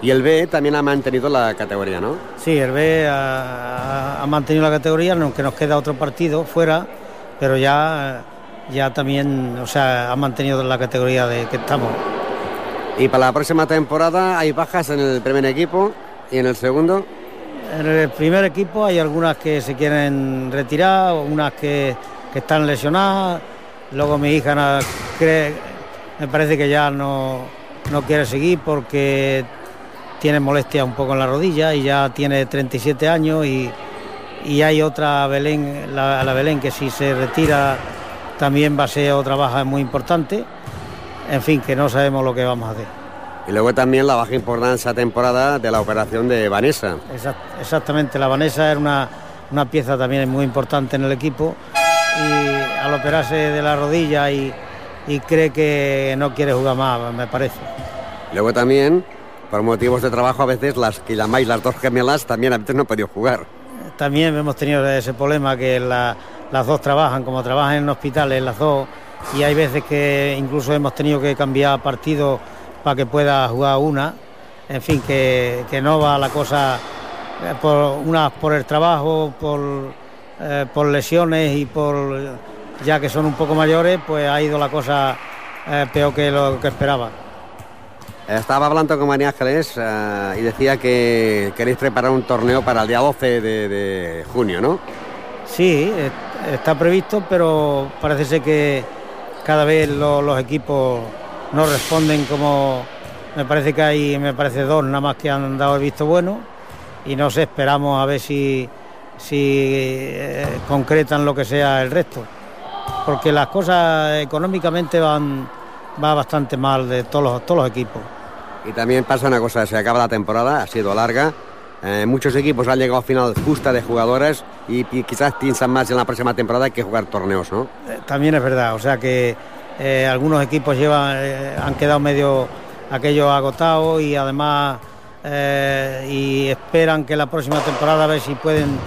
y el B también ha mantenido la categoría, ¿no? Sí, el B ha, ha mantenido la categoría, aunque nos queda otro partido fuera, pero ya, ya también, o sea, ha mantenido la categoría de que estamos. Y para la próxima temporada hay bajas en el primer equipo y en el segundo. En el primer equipo hay algunas que se quieren retirar, unas que, que están lesionadas. Luego mi hija cree, me parece que ya no, no quiere seguir porque tiene molestia un poco en la rodilla y ya tiene 37 años y, y hay otra Belén, la, la Belén que si se retira también va a ser otra baja muy importante. En fin, que no sabemos lo que vamos a hacer. Y luego también la baja importancia temporada de la operación de Vanessa. Exact- exactamente, la Vanessa era una, una pieza también muy importante en el equipo y al operarse de la rodilla y, y cree que no quiere jugar más, me parece. Luego también, por motivos de trabajo, a veces las que llamáis las dos gemelas también a veces no han podido jugar. También hemos tenido ese problema que la- las dos trabajan, como trabajan en hospitales las dos, y hay veces que incluso hemos tenido que cambiar partido para que pueda jugar una. En fin, que, que no va la cosa eh, por unas por el trabajo, por, eh, por lesiones y por ya que son un poco mayores, pues ha ido la cosa eh, peor que lo que esperaba. Estaba hablando con María Ángeles eh, y decía que queréis preparar un torneo para el día 12 de, de junio, ¿no? Sí, está previsto, pero parece ser que cada vez lo- los equipos no responden como me parece que hay, me parece dos nada más que han dado el visto bueno y no sé, esperamos a ver si, si eh, concretan lo que sea el resto, porque las cosas económicamente van va bastante mal de todos los, todos los equipos. Y también pasa una cosa, se acaba la temporada, ha sido larga. eh, muchos equipos han llegado a final justa de jugadores y, quizás piensan más en la próxima temporada que jugar torneos, ¿no? Eh, También es verdad, o sea que eh, algunos equipos llevan, han quedado medio aquellos agotados y además y esperan que la próxima temporada a ver si pueden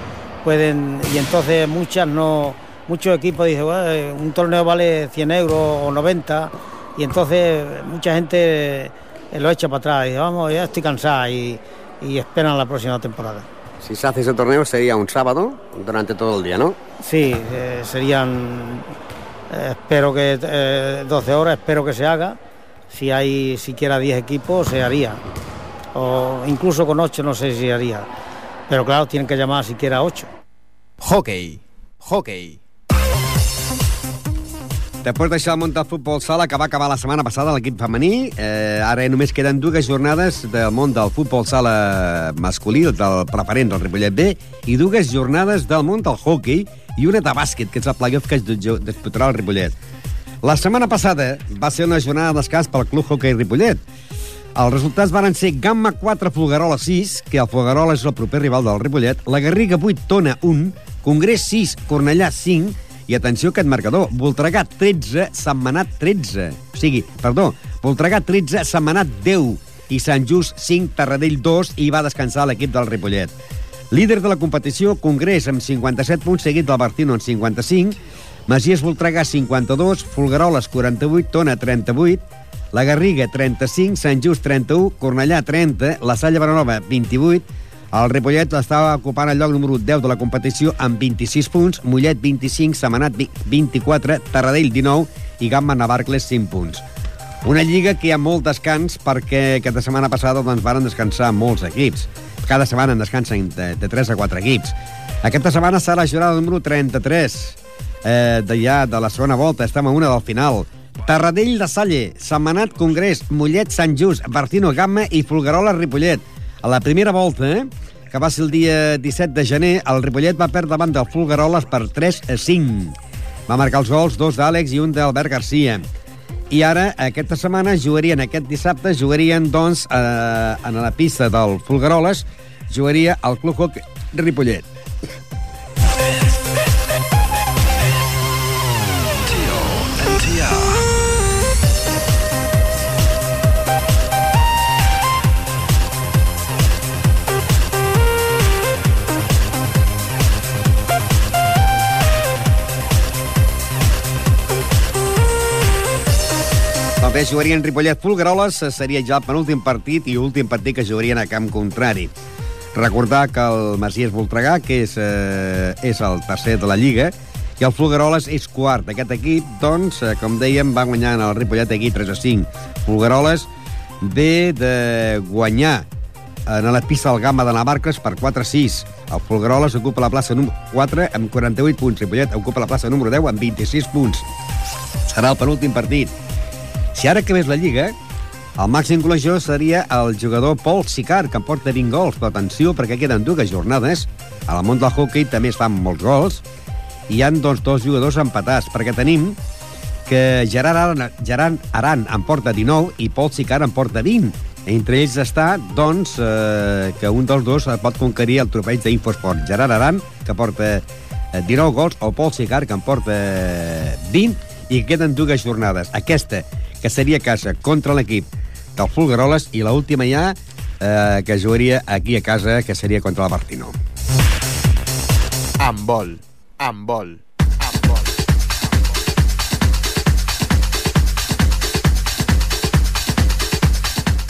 pueden y entonces muchas no muchos equipos dicen "Bueno, eh, un torneo vale 100 euros o 90 y entonces mucha gente eh, lo echa para atrás y dice vamos ya estoy cansada y, y esperan la próxima temporada. Si se hace ese torneo sería un sábado durante todo el día, ¿no? Sí, eh, serían, eh, espero que eh, 12 horas, espero que se haga. Si hay siquiera 10 equipos, se haría. O incluso con 8 no sé si haría. Pero claro, tienen que llamar siquiera 8. Hockey. Hockey. Després d'això, el món del futbol sala, que va acabar la setmana passada l'equip femení, eh, ara només queden dues jornades del món del futbol sala masculí, del preferent del Ripollet B, i dues jornades del món del hockey i una de bàsquet, que és el playoff que es dis- disputarà el Ripollet. La setmana passada va ser una jornada de descans pel Club Hockey Ripollet. Els resultats varen ser Gamma 4, Fulgarola 6, que el Fulgarola és el proper rival del Ripollet, la Garriga 8, Tona 1, Congrés 6, Cornellà 5, i atenció a aquest marcador, Voltregà 13, Setmanat 13. O sigui, perdó, Voltregà 13, Setmanat 10 i Sant Just 5, Tarradell 2 i va descansar l'equip del Ripollet. Líder de la competició, Congrés amb 57 punts, seguit del Bartino amb 55, Masies Voltregà 52, Fulgaroles 48, Tona 38, la Garriga 35, Sant Just 31, Cornellà 30, la Salle Baranova 28, el Ripollet estava ocupant el lloc número 10 de la competició amb 26 punts, Mollet 25, Semanat 24, Tarradell 19 i Gamma Navarcles 5 punts. Una lliga que hi ha molt descans perquè aquesta setmana passada doncs, varen descansar molts equips. Cada setmana en descansen de, de 3 a 4 equips. Aquesta setmana serà la jornada número 33 eh, de, ja de la segona volta. Estem a una del final. Tarradell de Salle, Setmanat Congrés, Mollet Sant Just, Bartino Gamma i Fulgarola Ripollet. A la primera volta, eh, que va ser el dia 17 de gener, el Ripollet va perdre davant del Fulgaroles per 3 a 5. Va marcar els gols, dos d'Àlex i un d'Albert Garcia. I ara, aquesta setmana, jugarien, aquest dissabte, jugarien, doncs, eh, en la pista del Fulgaroles, jugaria el Club Hockey Ripollet. També jugarien Ripollet-Fulgaroles, seria ja el penúltim partit i últim partit que jugarien a camp contrari. Recordar que el Masies Voltregà, que és, eh, és el tercer de la Lliga, i el Fulgaroles és quart. Aquest equip, doncs, eh, com dèiem, va guanyar en el Ripollet aquí 3 a 5. Fulgaroles ve de guanyar en la pista del Gamma de Navarcles per 4 a 6. El Fulgaroles ocupa la plaça número 4 amb 48 punts. Ripollet ocupa la plaça número 10 amb 26 punts. Serà el penúltim partit. Si ara acabés la Lliga, el màxim golejador seria el jugador Paul Sicard, que en porta 20 gols. Però atenció, perquè queden dues jornades. Al món del hockey també es fan molts gols. I hi han doncs, dos jugadors empatats, perquè tenim que Gerard Aran, Gerard Aran en porta 19 i Paul Sicard en porta 20. Entre ells està, doncs, eh, que un dels dos pot conquerir el trofeig d'Infosport. Gerard Aran, que porta 19 gols, o Paul Sicard, que en porta 20, i queden dues jornades. Aquesta, que seria casa contra l'equip del Fulgaroles, i l'última ja, eh, que jugaria aquí a casa, que seria contra la Bartino. Amb vol, amb vol.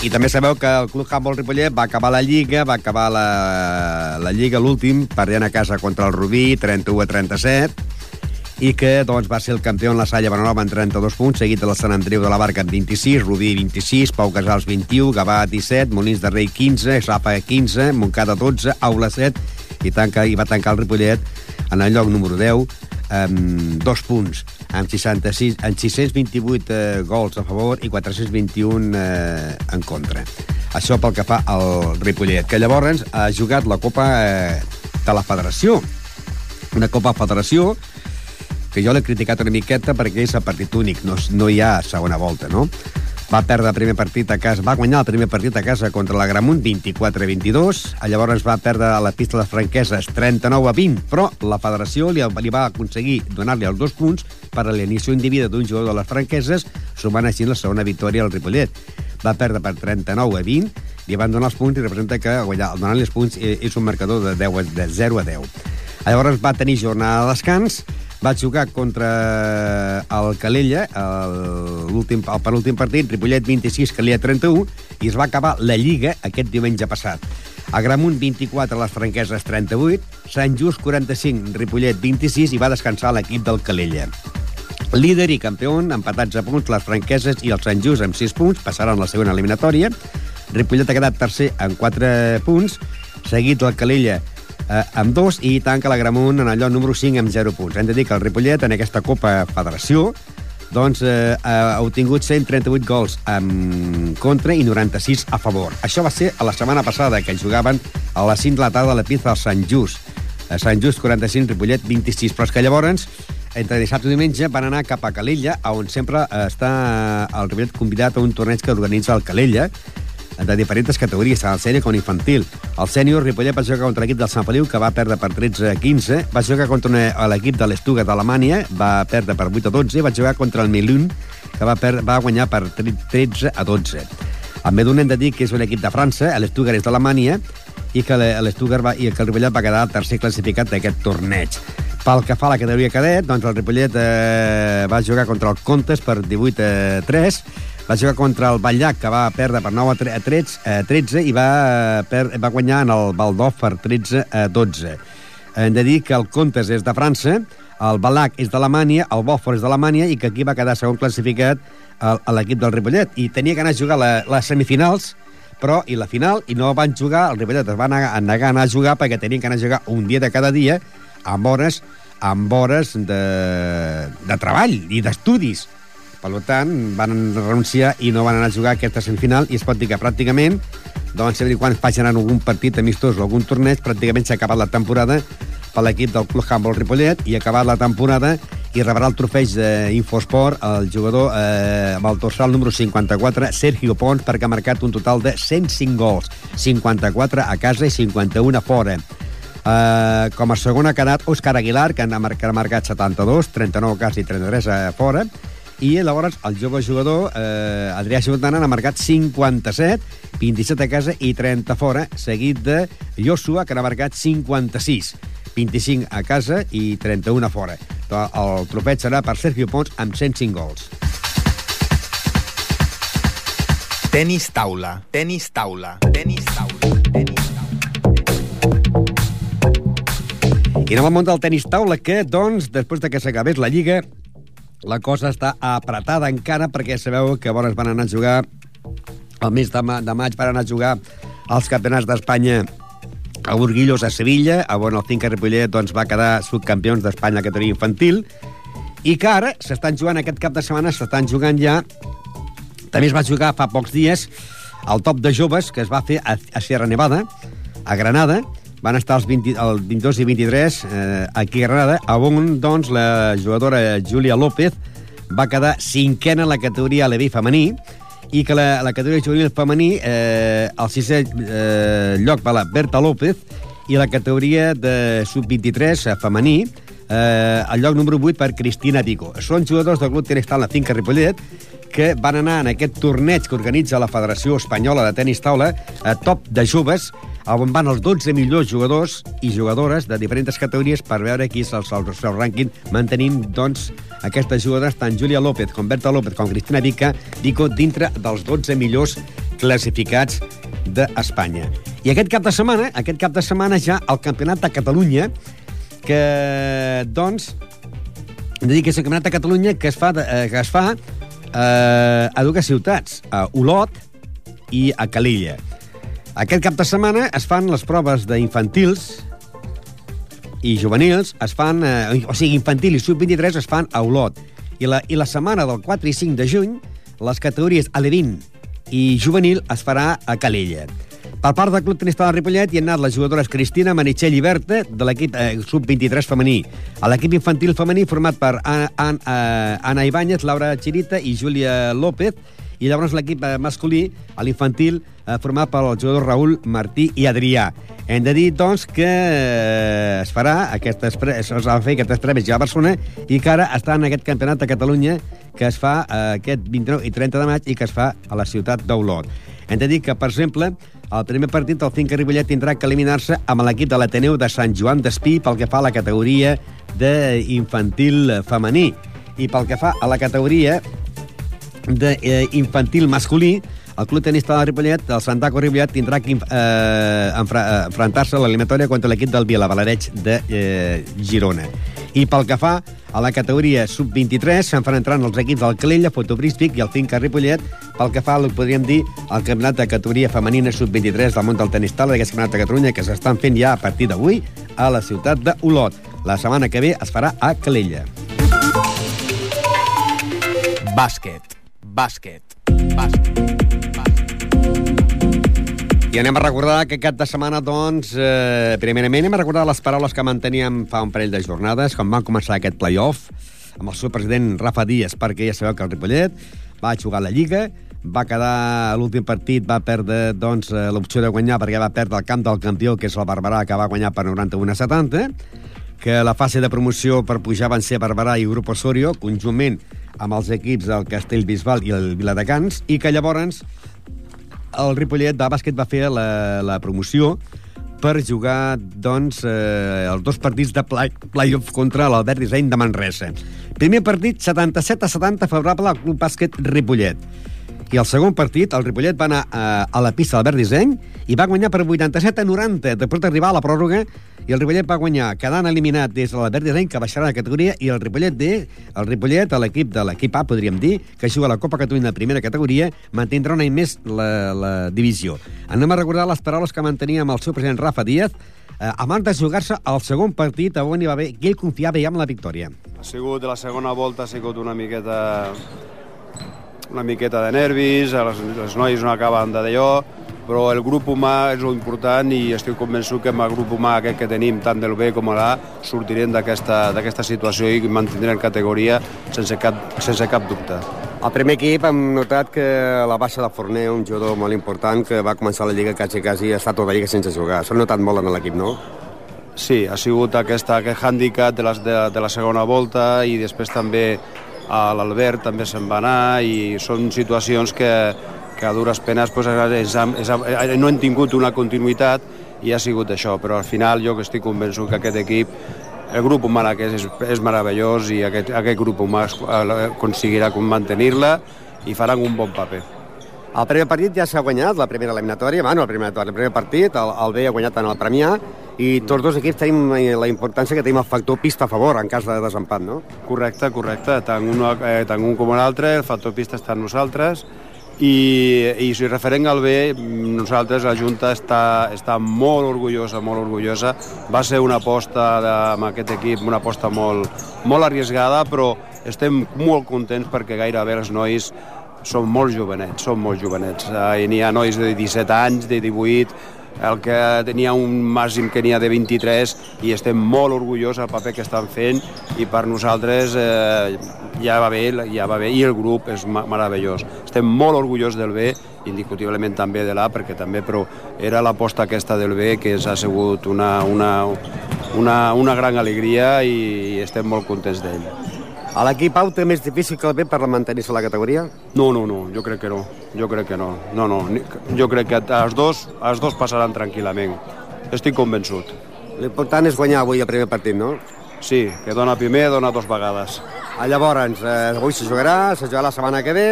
I també sabeu que el Club Handball Ripollet va acabar la Lliga, va acabar la, la Lliga l'últim, perdent a casa contra el Rubí, 31 a 37, i que doncs, va ser el campió en la Salla Benalova amb 32 punts, seguit de la Sant Andreu de la Barca amb 26, Rubí 26, Pau Casals 21, Gavà 17, Molins de Rei 15, Sapa 15, Montcada 12, Aula 7, i, tanca, i va tancar el Ripollet en el lloc número 10 amb dos punts, amb, 66, amb 628 eh, gols a favor i 421 eh, en contra. Això pel que fa al Ripollet, que llavors ha jugat la Copa eh, de la Federació. Una Copa Federació que jo l'he criticat una miqueta perquè és a partit únic, no, no hi ha segona volta, no? Va perdre el primer partit a casa, va guanyar el primer partit a casa contra la Gramunt 24 a 22, llavors va perdre a la pista de franqueses 39 a 20, però la federació li, li va aconseguir donar-li els dos punts per a l'inici individa d'un jugador de les franqueses, sumant així la segona victòria al Ripollet. Va perdre per 39 a 20, li van donar els punts i representa que guanyar, donant els punts eh, és un marcador de, 10 a, de 0 a 10. Llavors va tenir jornada de descans, va jugar contra el Calella, el, el penúltim partit, Ripollet 26, Calella 31, i es va acabar la Lliga aquest diumenge passat. A Gramunt 24, les franqueses 38, Sant Just 45, Ripollet 26 i va descansar l'equip del Calella. Líder i campió, empatats a punts, les franqueses i el Sant Just amb 6 punts, passaran a la segona eliminatòria. Ripollet ha quedat tercer amb 4 punts, seguit del Calella eh, amb dos i tanca la Gramunt en el lloc número 5 amb 0 punts. Hem de dir que el Ripollet en aquesta Copa Federació doncs, eh, ha obtingut 138 gols en contra i 96 a favor. Això va ser a la setmana passada, que jugaven a les 5 de la tarda a la del Sant Just. A Sant Just 45, Ripollet 26. Però és que llavors, entre dissabte i diumenge, van anar cap a Calella, on sempre està el Ripollet convidat a un torneig que organitza el Calella, de diferents categories, tant el sènior com infantil. El sènior, Ripollet va jugar contra l'equip del Sant Feliu, que va perdre per 13 a 15. Va jugar contra l'equip de l'Estuga d'Alemanya, va perdre per 8 a 12. Va jugar contra el Milun, que va, per, va guanyar per 13 a 12. El Medun hem de dir que és un equip de França, l'Estugar és d'Alemanya, i que l'Estugar i que el Ripollet va quedar tercer classificat d'aquest torneig. Pel que fa a la categoria cadet, doncs el Ripollet eh, va jugar contra el Contes per 18 a 3, va jugar contra el Batllac, que va perdre per 9 a 13, a 13 i va, per, va guanyar en el Baldof per 13 a 12. Hem de dir que el Contes és de França, el Balac és d'Alemanya, el Bòfor és d'Alemanya i que aquí va quedar segon classificat a, a l'equip del Ripollet. I tenia que anar a jugar la, les semifinals, però i la final, i no van jugar, el Ripollet es va negar, negar a anar a jugar perquè tenien que anar a jugar un dia de cada dia amb hores, amb hores de, de treball i d'estudis. Per tant, van renunciar i no van anar a jugar aquesta semifinal i es pot dir que pràcticament, doncs, sempre quan facin algun partit amistós o algun torneig, pràcticament s'ha acabat la temporada per l'equip del Club Handball Ripollet i ha acabat la temporada i rebrà el trofeig d'Infosport el jugador eh, amb el dorsal número 54, Sergio Pons, perquè ha marcat un total de 105 gols, 54 a casa i 51 a fora. Uh, com a segon ha quedat Òscar Aguilar, que ha marcat 72, 39 a casa i 33 a fora, i llavors el jove jugador eh, Adrià Xibutana n'ha marcat 57, 27 a casa i 30 fora, seguit de Joshua, que n'ha marcat 56. 25 a casa i 31 a fora. El trofeig serà per Sergio Pons amb 105 gols. Tenis taula, tenis taula, tenis taula, tenis taula. I anem al món del tenis taula, que, doncs, després de que s'acabés la Lliga, la cosa està apretada encara perquè sabeu que llavors van anar a jugar el mes de, ma de maig van anar a jugar als campionats d'Espanya a Burguillos, a Sevilla, on el Finca Ripollet doncs, va quedar subcampions d'Espanya a categoria infantil, i que ara s'estan jugant aquest cap de setmana, s'estan jugant ja També es va jugar fa pocs dies el top de joves que es va fer a, a Sierra Nevada, a Granada, van estar els 20, el 22 i 23 eh, aquí a Granada, on doncs, la jugadora Júlia López va quedar cinquena en la categoria Levi femení i que la, la categoria juvenil femení eh, el sisè eh, lloc va la Berta López i la categoria de sub-23 eh, femení eh, el lloc número 8 per Cristina Vico. Són jugadors del Club Tenis Taula Finca Ripollet que van anar en aquest torneig que organitza la Federació Espanyola de Tenis Taula a top de joves on van els 12 millors jugadors i jugadores de diferents categories per veure qui és el, el seu rànquing, mantenint, doncs, aquestes jugadores, tant Júlia López com Berta López com Cristina Vica, Vico, dintre dels 12 millors classificats d'Espanya. I aquest cap de setmana, aquest cap de setmana ja el Campionat de Catalunya, que, doncs, hem de dir que és el Campionat de Catalunya que es fa, eh, que es fa eh, a dues ciutats, a Olot i a Calella. Aquest cap de setmana es fan les proves d'infantils i juvenils, es fan, eh, o sigui, infantil i sub-23 es fan a Olot. I la, I la setmana del 4 i 5 de juny, les categories Alevín i juvenil es farà a Calella. Per part del Club Tenista de Ripollet hi han anat les jugadores Cristina Manitxell i Berta, de l'equip eh, sub-23 femení. A l'equip infantil femení format per Anna, Anna, Anna Ibáñez, Laura Chirita i Júlia López, i llavors l'equip eh, masculí, a l'infantil, eh, format pel jugador Raül Martí i Adrià. Hem de dir, doncs, que eh, es farà aquest es va fer aquestes premis ja a Barcelona i que ara està en aquest campionat de Catalunya que es fa aquest 29 i 30 de maig i que es fa a la ciutat d'Olot. Hem de dir que, per exemple, el primer partit del Finca Ripollet tindrà que eliminar-se amb l'equip de l'Ateneu de Sant Joan d'Espí pel que fa a la categoria d'infantil femení. I pel que fa a la categoria d'infantil masculí, el club tenista de Ripollet, el Santaco Ripollet, tindrà que eh, enfrontar-se a l'eliminatòria contra l'equip del Vilavalereig de eh, Girona. I pel que fa a la categoria sub-23, se'n fan entrant els equips del Calella, Fotobrístic i el Finca Ripollet, pel que fa, podríem dir, al campionat de categoria femenina sub-23 del món del tenis tala d'aquest campionat de Catalunya que s'estan fent ja a partir d'avui a la ciutat d'Olot. La setmana que ve es farà a Calella. Bàsquet. Bàsquet. Bàsquet. I anem a recordar que aquest de setmana, doncs, eh, primerament anem a recordar les paraules que manteníem fa un parell de jornades, quan van començar aquest playoff, amb el seu president Rafa Díaz, perquè ja sabeu que el Ripollet va jugar la Lliga, va quedar l'últim partit, va perdre doncs, eh, l'opció de guanyar perquè va perdre el camp del campió, que és el Barberà, que va guanyar per 91 a 70, que la fase de promoció per pujar van ser Barberà i Grup Osorio, conjuntament amb els equips del Castellbisbal i el Viladecans, i que llavors el Ripollet de bàsquet va fer la, la promoció per jugar doncs, eh, els dos partits de play, playoff contra l'Albert Disseny de Manresa. Primer partit, 77 a 70, favorable al Club Bàsquet Ripollet. I el segon partit, el Ripollet va anar a, a la pista d'Albert Disseny i va guanyar per 87 a 90, després d'arribar a la pròrroga, i el Ripollet va guanyar, quedant eliminat des de l'Albert Disseny, que baixarà de categoria, i el Ripollet D, el Ripollet, l'equip de l'equip A, podríem dir, que juga a la Copa Catalunya de primera categoria, mantindrà un any més la, la divisió. Anem a recordar les paraules que mantenia amb el seu president Rafa Díaz, eh, abans de jugar-se el segon partit on hi va haver, que ell confiava ja en la victòria. Ha sigut, la segona volta ha sigut una miqueta una miqueta de nervis, les, les noies no acaben de d'allò, però el grup humà és important i estic convençut que amb el grup humà aquest que tenim, tant del B com l'A, sortirem d'aquesta situació i mantindrem categoria sense cap, sense cap dubte. Al primer equip hem notat que la baixa de Forner, un jugador molt important, que va començar la Lliga quasi, quasi ha estat tota la Lliga sense jugar. S'ha notat molt en l'equip, no? Sí, ha sigut aquesta, aquest hàndicap de, les, de, de la segona volta i després també l'Albert també se'n va anar i són situacions que, que a dures penes pues, és, no han tingut una continuïtat i ha sigut això, però al final jo que estic convençut que aquest equip el grup humà que és, és meravellós i aquest, aquest grup humà aconseguirà mantenir-la i faran un bon paper. El primer partit ja s'ha guanyat, la primera eliminatòria, bueno, el primer, el primer partit, el, el B ha guanyat en el Premià, i tots dos equips tenim la importància que tenim el factor pista a favor en cas de desempat, no? Correcte, correcte. Tant un, eh, tant un com l'altre, el factor pista està en nosaltres, i, i si referent al B, nosaltres, la Junta està, està molt orgullosa, molt orgullosa. Va ser una aposta de, amb aquest equip, una aposta molt, molt arriesgada, però estem molt contents perquè gairebé els nois són molt jovenets, són molt jovenets. Eh, N'hi ha nois de 17 anys, de 18, el que tenia un màxim que n'hi ha de 23 i estem molt orgullosos del paper que estan fent i per nosaltres eh, ja va bé, ja va bé i el grup és meravellós. Estem molt orgullosos del B, indiscutiblement també de l'A, perquè també però era l'aposta aquesta del B que ha sigut una, una, una, una gran alegria i estem molt contents d'ell. A l'equip Pau té més difícil que el B per mantenir-se a la categoria? No, no, no, jo crec que no. Jo crec que no. No, no, jo crec que els dos, els dos passaran tranquil·lament. Estic convençut. L'important és guanyar avui el primer partit, no? Sí, que dona primer, dona dos vegades. Ah, Llavors, eh, avui se jugarà, se jugarà la setmana que ve,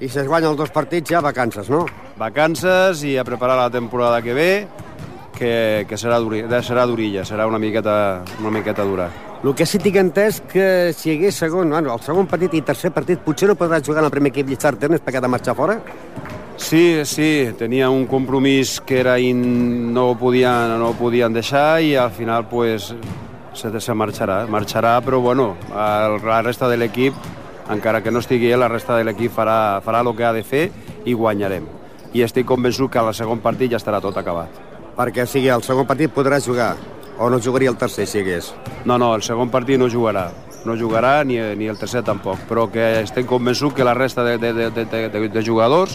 i si es guanyen els dos partits ja vacances, no? Vacances i a preparar la temporada que ve, que, que serà, duri, serà durilla, serà una miqueta, una miqueta dura. El que sí que tinc entès que si hi hagués segon, bueno, el segon partit i tercer partit potser no podrà jugar en el primer equip Lliçar Termes perquè ha de marxar fora? Sí, sí, tenia un compromís que era in... no, ho podien, no ho podien deixar i al final pues, se, se marxarà. Marxarà, però bueno, el, la resta de l'equip, encara que no estigui la resta de l'equip farà, farà el que ha de fer i guanyarem. I estic convençut que al segon partit ja estarà tot acabat. Perquè, o sigui, el segon partit podrà jugar, o no jugaria el tercer si hagués. No, no, el segon partit no jugarà. No jugarà ni, ni el tercer tampoc, però que estem convençut que la resta de, de, de, de, de, de jugadors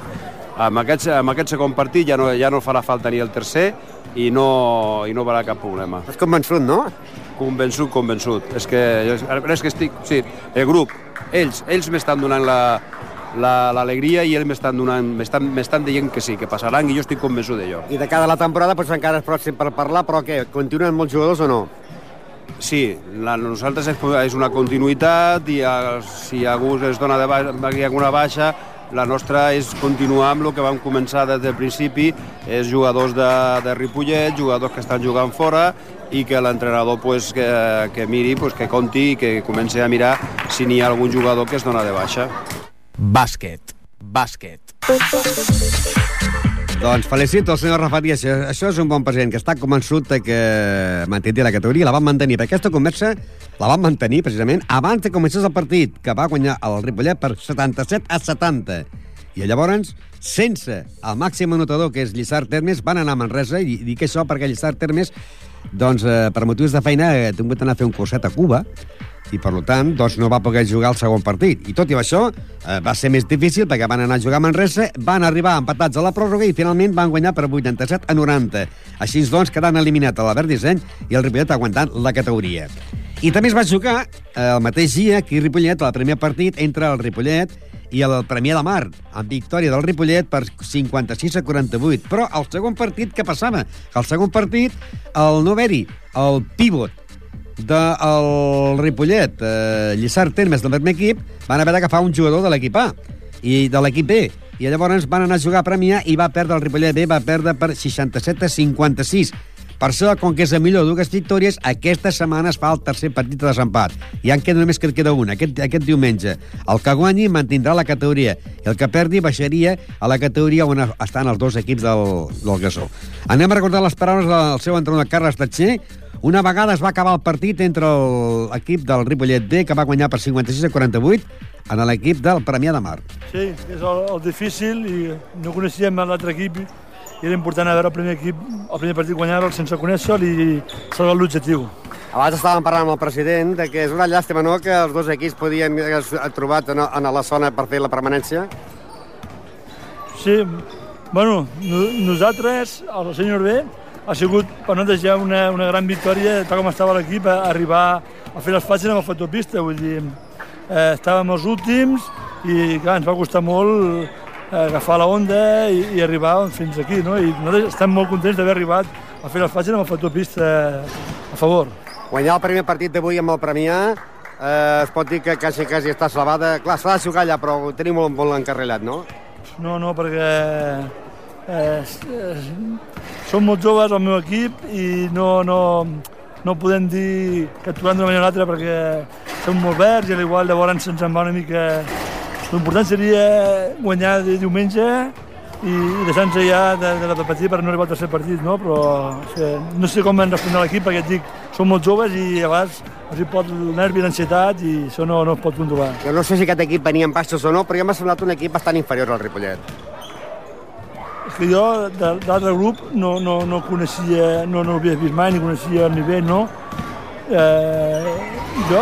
amb aquest, amb aquest segon partit ja no, ja no farà falta ni el tercer i no, i no haurà cap problema. Estàs convençut, no? Convençut, convençut. És que, és que estic... Sí, el grup, ells, ells m'estan donant la, la- l'alegria i ells m'estan donant, m'estan, dient que sí, que passaran i jo estic convençut d'allò. I de cada la temporada doncs, encara és pròxim per parlar, però què, continuen molts jugadors o no? Sí, la, nosaltres és, és una continuïtat i el, si algú es dona de baixa, alguna baixa, la nostra és continuar amb el que vam començar des del principi, és jugadors de, de Ripollet, jugadors que estan jugant fora i que l'entrenador pues, que, que miri, pues, que compti i que comenci a mirar si n'hi ha algun jugador que es dona de baixa. Bàsquet. Bàsquet. Doncs felicito el senyor Rafa Díaz. Això és un bon president que està convençut que mantindria la categoria, la van mantenir. Per aquesta conversa la van mantenir precisament abans de començar el partit, que va guanyar el Ripollet per 77 a 70. I llavors, sense el màxim anotador, que és Lliçar Termes, van anar a Manresa, i dic això perquè Lliçar Termes, doncs, eh, per motius de feina, ha tingut d'anar a fer un curset a Cuba, i per tant doncs, no va poder jugar el segon partit. I tot i això eh, va ser més difícil perquè van anar a jugar a Manresa, van arribar empatats a la pròrroga i finalment van guanyar per 87 a 90. Així doncs quedant eliminat a l'Albert Disseny i el Ripollet aguantant la categoria. I també es va jugar eh, el mateix dia que Ripollet, el primer partit entre el Ripollet i el Premià de Mar, amb victòria del Ripollet per 56 a 48. Però el segon partit, què passava? Que el segon partit, el no haver-hi el pívot del Ripollet, eh, Lliçar Termes del primer equip, van haver d'agafar un jugador de l'equip A i de l'equip B. I llavors van anar a jugar a Premià i va perdre el Ripollet B, va perdre per 67 a 56. Per això, com que és el millor dues victòries, aquesta setmana es fa el tercer partit de desempat. I en queda només que en queda un, aquest, aquest diumenge. El que guanyi mantindrà la categoria i el que perdi baixaria a la categoria on estan els dos equips del, del Gassó. Anem a recordar les paraules del seu entrenador Carles Tatxer, una vegada es va acabar el partit entre l'equip del Ripollet B, que va guanyar per 56 a 48, en l'equip del Premià de Mar. Sí, és el, el difícil i no coneixíem l'altre equip i era important haver el primer equip, el primer partit guanyar-lo sense conèixer-lo i salvar l'objectiu. Abans estàvem parlant amb el president de que és una llàstima, no?, que els dos equips podien haver trobat en, en la zona per fer la permanència. Sí, bueno, no, nosaltres, el senyor B, ha sigut per nosaltres ja una, una gran victòria, tal com estava l'equip, a arribar a fer les pàgines amb el factor pista, vull dir, eh, estàvem els últims i clar, ens va costar molt agafar la onda i, i arribar fins aquí, no? I nosaltres estem molt contents d'haver arribat a fer les pàgines amb el factor pista a favor. Guanyar el primer partit d'avui amb el Premià eh, es pot dir que quasi, quasi està salvada. Clar, s'ha de jugar allà, però ho tenim molt, molt encarrilat, no? No, no, perquè eh, eh, som molt joves al meu equip i no, no, no podem dir que actuem d'una manera o l'altra perquè som molt verds i a l'igual llavors se'ns en va una mica... L'important seria guanyar de diumenge i, i deixant-se ja de, de la partit per no arribar al tercer partit, no? però o sigui, no sé com han respondre l'equip perquè et dic, són molt joves i a vegades els hi pot el nervi, l'ansietat i això no, no es pot controlar. Jo no sé si aquest equip venia en baixos o no, però ja m'ha semblat un equip bastant inferior al Ripollet. És que jo l'altre grup no, no, no coneixia, no, no l'havia vist mai, ni coneixia el nivell, no? Eh, jo,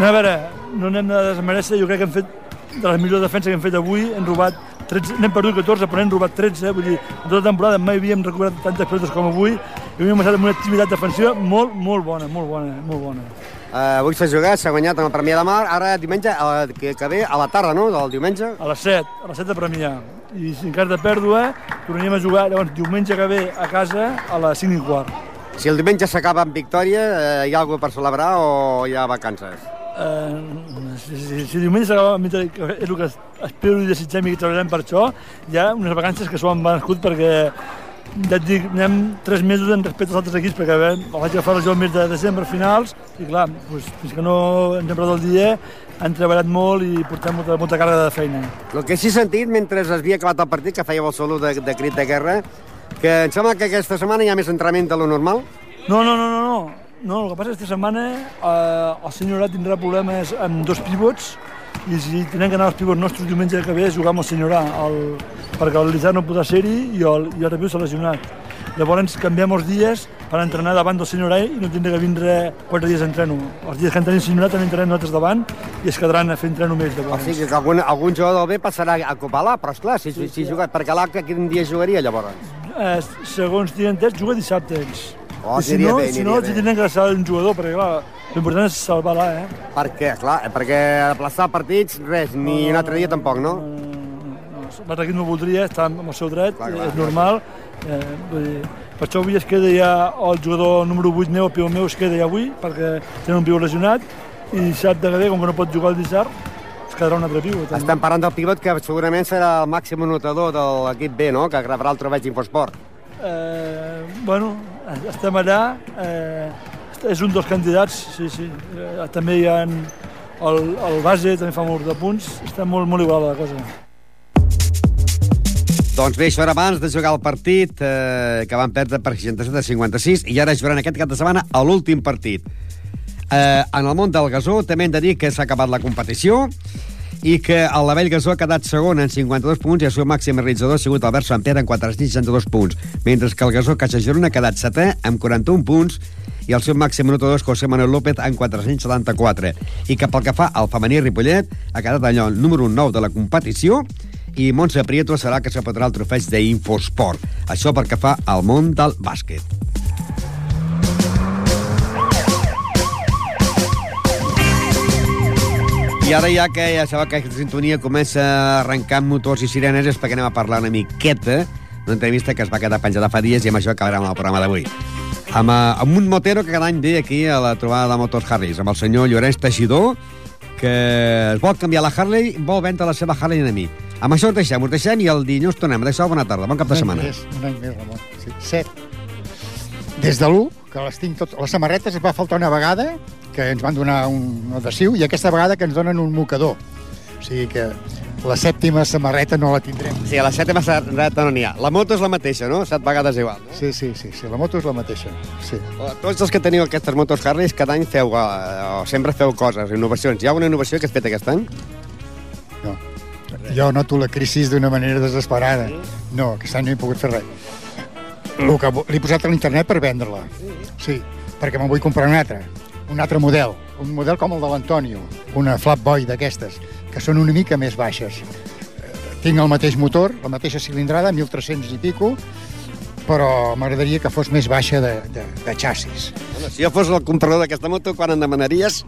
a veure, no anem de desmereixer, jo crec que hem fet de les millors defenses que hem fet avui, hem robat 13, n'hem perdut 14, però n'hem robat 13, eh? vull dir, en tota la temporada mai havíem recuperat tantes pelotes com avui, i avui hem estat amb una activitat defensiva molt, molt bona, molt bona, molt bona. Uh, avui s'ha jugat, s'ha guanyat amb el Premià de Mar, ara diumenge, uh, que, que ve a la tarda, no?, del diumenge. A les 7, a les 7 de Premià. I si en cas de pèrdua, tornaríem a jugar, llavors, diumenge que ve a casa a les 5 i quart. Si el diumenge s'acaba amb victòria, uh, hi ha alguna per celebrar o hi ha vacances? Uh, si, si, si diumenge victòria, que és el que espero i desitgem i treballarem per això, hi ha unes vacances que s'ho han venut perquè ja et dic, anem tres mesos en respecte als altres equips, perquè bé, vaig agafar jo el mes de desembre finals, i clar, doncs, fins que no ens hem el dia, han treballat molt i portem molta, molta càrrega de feina. El que sí he sentit mentre es havia acabat el partit, que fèieu el salut de, de crit de guerra, que em sembla que aquesta setmana hi ha més entrenament de lo normal. No, no, no, no, no. No, el que passa és que aquesta setmana eh, el senyor Rat tindrà problemes amb dos pivots i si tenen que anar els pivots nostres diumenge que ve a jugar amb el senyor A, el, perquè el Lizard no podrà ser-hi i el, i el Reviu s'ha lesionat. Llavors canviem els dies per entrenar davant del senyor A i no tindré que vindre quatre dies d'entreno. Els dies que entrenem el senyor A també entrenem nosaltres davant i es quedaran a fer entreno més O llavors. sigui que algun, algun jugador del B passarà a copar l'A, però esclar, si, si, si jugat, perquè l'A quin dia jugaria llavors? Eh, segons tinc entès, juga dissabte. Oh, I si no, bé, si no, si tenen que deixar un jugador, perquè clar, l'important és salvar l'A, eh? Per què? Clar, perquè aplaçar partits, res, ni un altre dia tampoc, no? L'altre equip no voldria, està amb el seu dret, Clar, clar, és normal. Eh, vull dir, per això avui es queda ja el jugador número 8 meu, el meu, es queda ja avui, perquè tenen un pivot lesionat, i dissabte que ve, com que no pot jugar el dissabte, es quedarà un altre pivot. Estem parlant del pivot que segurament serà el màxim anotador de l'equip B, no?, que gravarà el trobeig Infosport. Eh, bueno, estem allà, eh, és un dels candidats, sí, sí. Eh, també hi ha el, el base, també fa molt de punts, està molt, molt igual la cosa. Doncs bé, això era abans de jugar el partit, eh, que van perdre per 67 a 56, i ara jugaran aquest cap de setmana a l'últim partit. Eh, en el món del gasó també hem de dir que s'ha acabat la competició i que el Lavell Gasó ha quedat segon en 52 punts i el seu màxim realitzador ha sigut Albert Sant Pere en 462 punts, mentre que el Gasó Caixa Girona ha quedat setè amb 41 punts i el seu màxim anotador és José Manuel López en 474. I que pel que fa al femení Ripollet, ha quedat allò el número 9 de la competició i Montse Prieto serà que s'apatrà el trofeig d'Infosport. Això pel que fa al món del bàsquet. I ara ja que ja sabeu que aquesta sintonia comença a arrencar amb motors i sirenes és perquè anem a parlar una miqueta d'una entrevista que es va quedar penjada fa dies i amb això acabarem el programa d'avui. Amb, eh, amb un motero que cada any ve aquí a la trobada de Motors Harleys, amb el senyor Llorenç Teixidor, que es vol canviar la Harley, vol vendre la seva Harley a mi. Amb això us deixem, us deixem i el dilluns tornem. Adéu, bona tarda, bon cap de Un any setmana. Més, un any més, Ramon. Sí, set. Des de l'1, que les tinc tot... Les samarretes es va faltar una vegada, que ens van donar un adhesiu, i aquesta vegada que ens donen un mocador. O sigui que la sèptima samarreta no la tindrem. Sí, a la sèptima samarreta no n'hi ha. La moto és la mateixa, no? Set vegades igual. No? Sí, sí, sí, sí, la moto és la mateixa. Sí. Tots els que teniu aquestes motos Harleys, cada any feu, eh, o sempre feu coses, innovacions. Hi ha una innovació que has fet aquest any? No. Jo noto la crisi d'una manera desesperada. No, aquest any no he pogut fer res. El que vo- l'he posat a l'internet per vendre-la. Sí, perquè me'n vull comprar un altre. Un altre model. Un model com el de l'Antonio. Una Flatboy d'aquestes, que són una mica més baixes. Eh, Tinc el mateix motor, la mateixa cilindrada, 1.300 i pico, però m'agradaria que fos més baixa de, de, de xassis. Bueno, si jo fos el comprador d'aquesta moto, quan em demanaries?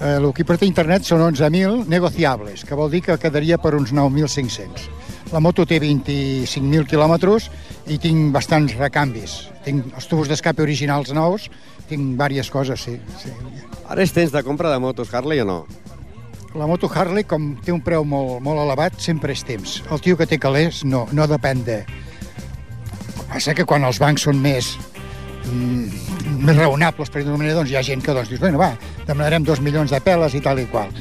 Eh, el que porta internet són 11.000 negociables, que vol dir que quedaria per uns 9.500. La moto té 25.000 quilòmetres i tinc bastants recanvis. Tinc els tubos d'escape originals nous, tinc diverses coses, sí. sí. Ara és temps de compra de motos Harley o no? La moto Harley, com té un preu molt, molt elevat, sempre és temps. El tio que té calés no, no depèn de... Passa que quan els bancs són més mm, més raonables, per dir-ho manera, doncs hi ha gent que doncs, dius, bueno, va, demanarem dos milions de peles i tal i qual.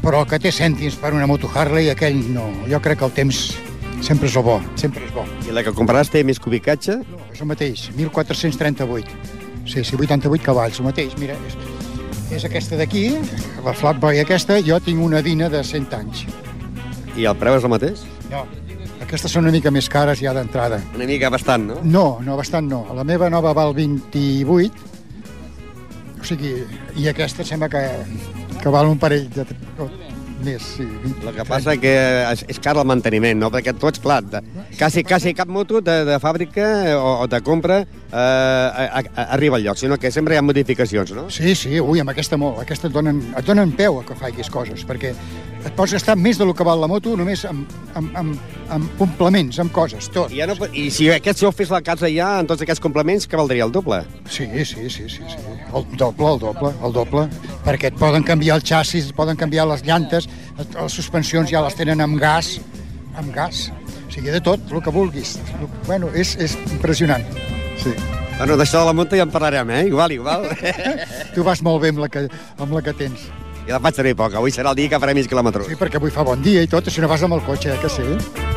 Però el que té cèntims per una moto Harley, aquell no. Jo crec que el temps sempre és el bo, sempre és bo. I la que compraràs té més cubicatge? No, és el mateix, 1438. Sí, sí, 88 cavalls, el mateix. Mira, és, és aquesta d'aquí, la Flatboy aquesta, jo tinc una Dina de 100 anys. I el preu és el mateix? No, aquestes són una mica més cares ja d'entrada. Una mica bastant, no? No, no, bastant no. La meva nova val 28, o sigui, i aquesta sembla que, que val un parell de... més, sí. 20, El que passa que és, és car el manteniment, no? Perquè tots, clar, de, quasi, quasi cap moto de, de fàbrica o, o de compra eh, a, a, arriba al lloc, sinó que sempre hi ha modificacions, no? Sí, sí, ui, amb aquesta molt. Aquesta et donen, et donen peu a que facis coses, perquè et pots gastar més del que val la moto només amb, amb, amb, amb complements, amb coses, tot. I, ja no, I si aquest si ho fes la casa ja, amb tots aquests complements, que valdria el doble? Sí, sí, sí, sí, sí. El doble, el doble, el doble. Perquè et poden canviar el xassis, et poden canviar les llantes, les suspensions ja les tenen amb gas, amb gas. O sigui, de tot, el que vulguis. Bueno, és, és impressionant. Sí. Bueno, d'això de la moto ja en parlarem, eh? Igual, igual. Tu vas molt bé amb la que, amb la que tens. I la faig servir poc. Avui serà el dia que faré mig quilòmetres. Sí, perquè avui fa bon dia i tot, si no vas amb el cotxe, eh, que sí?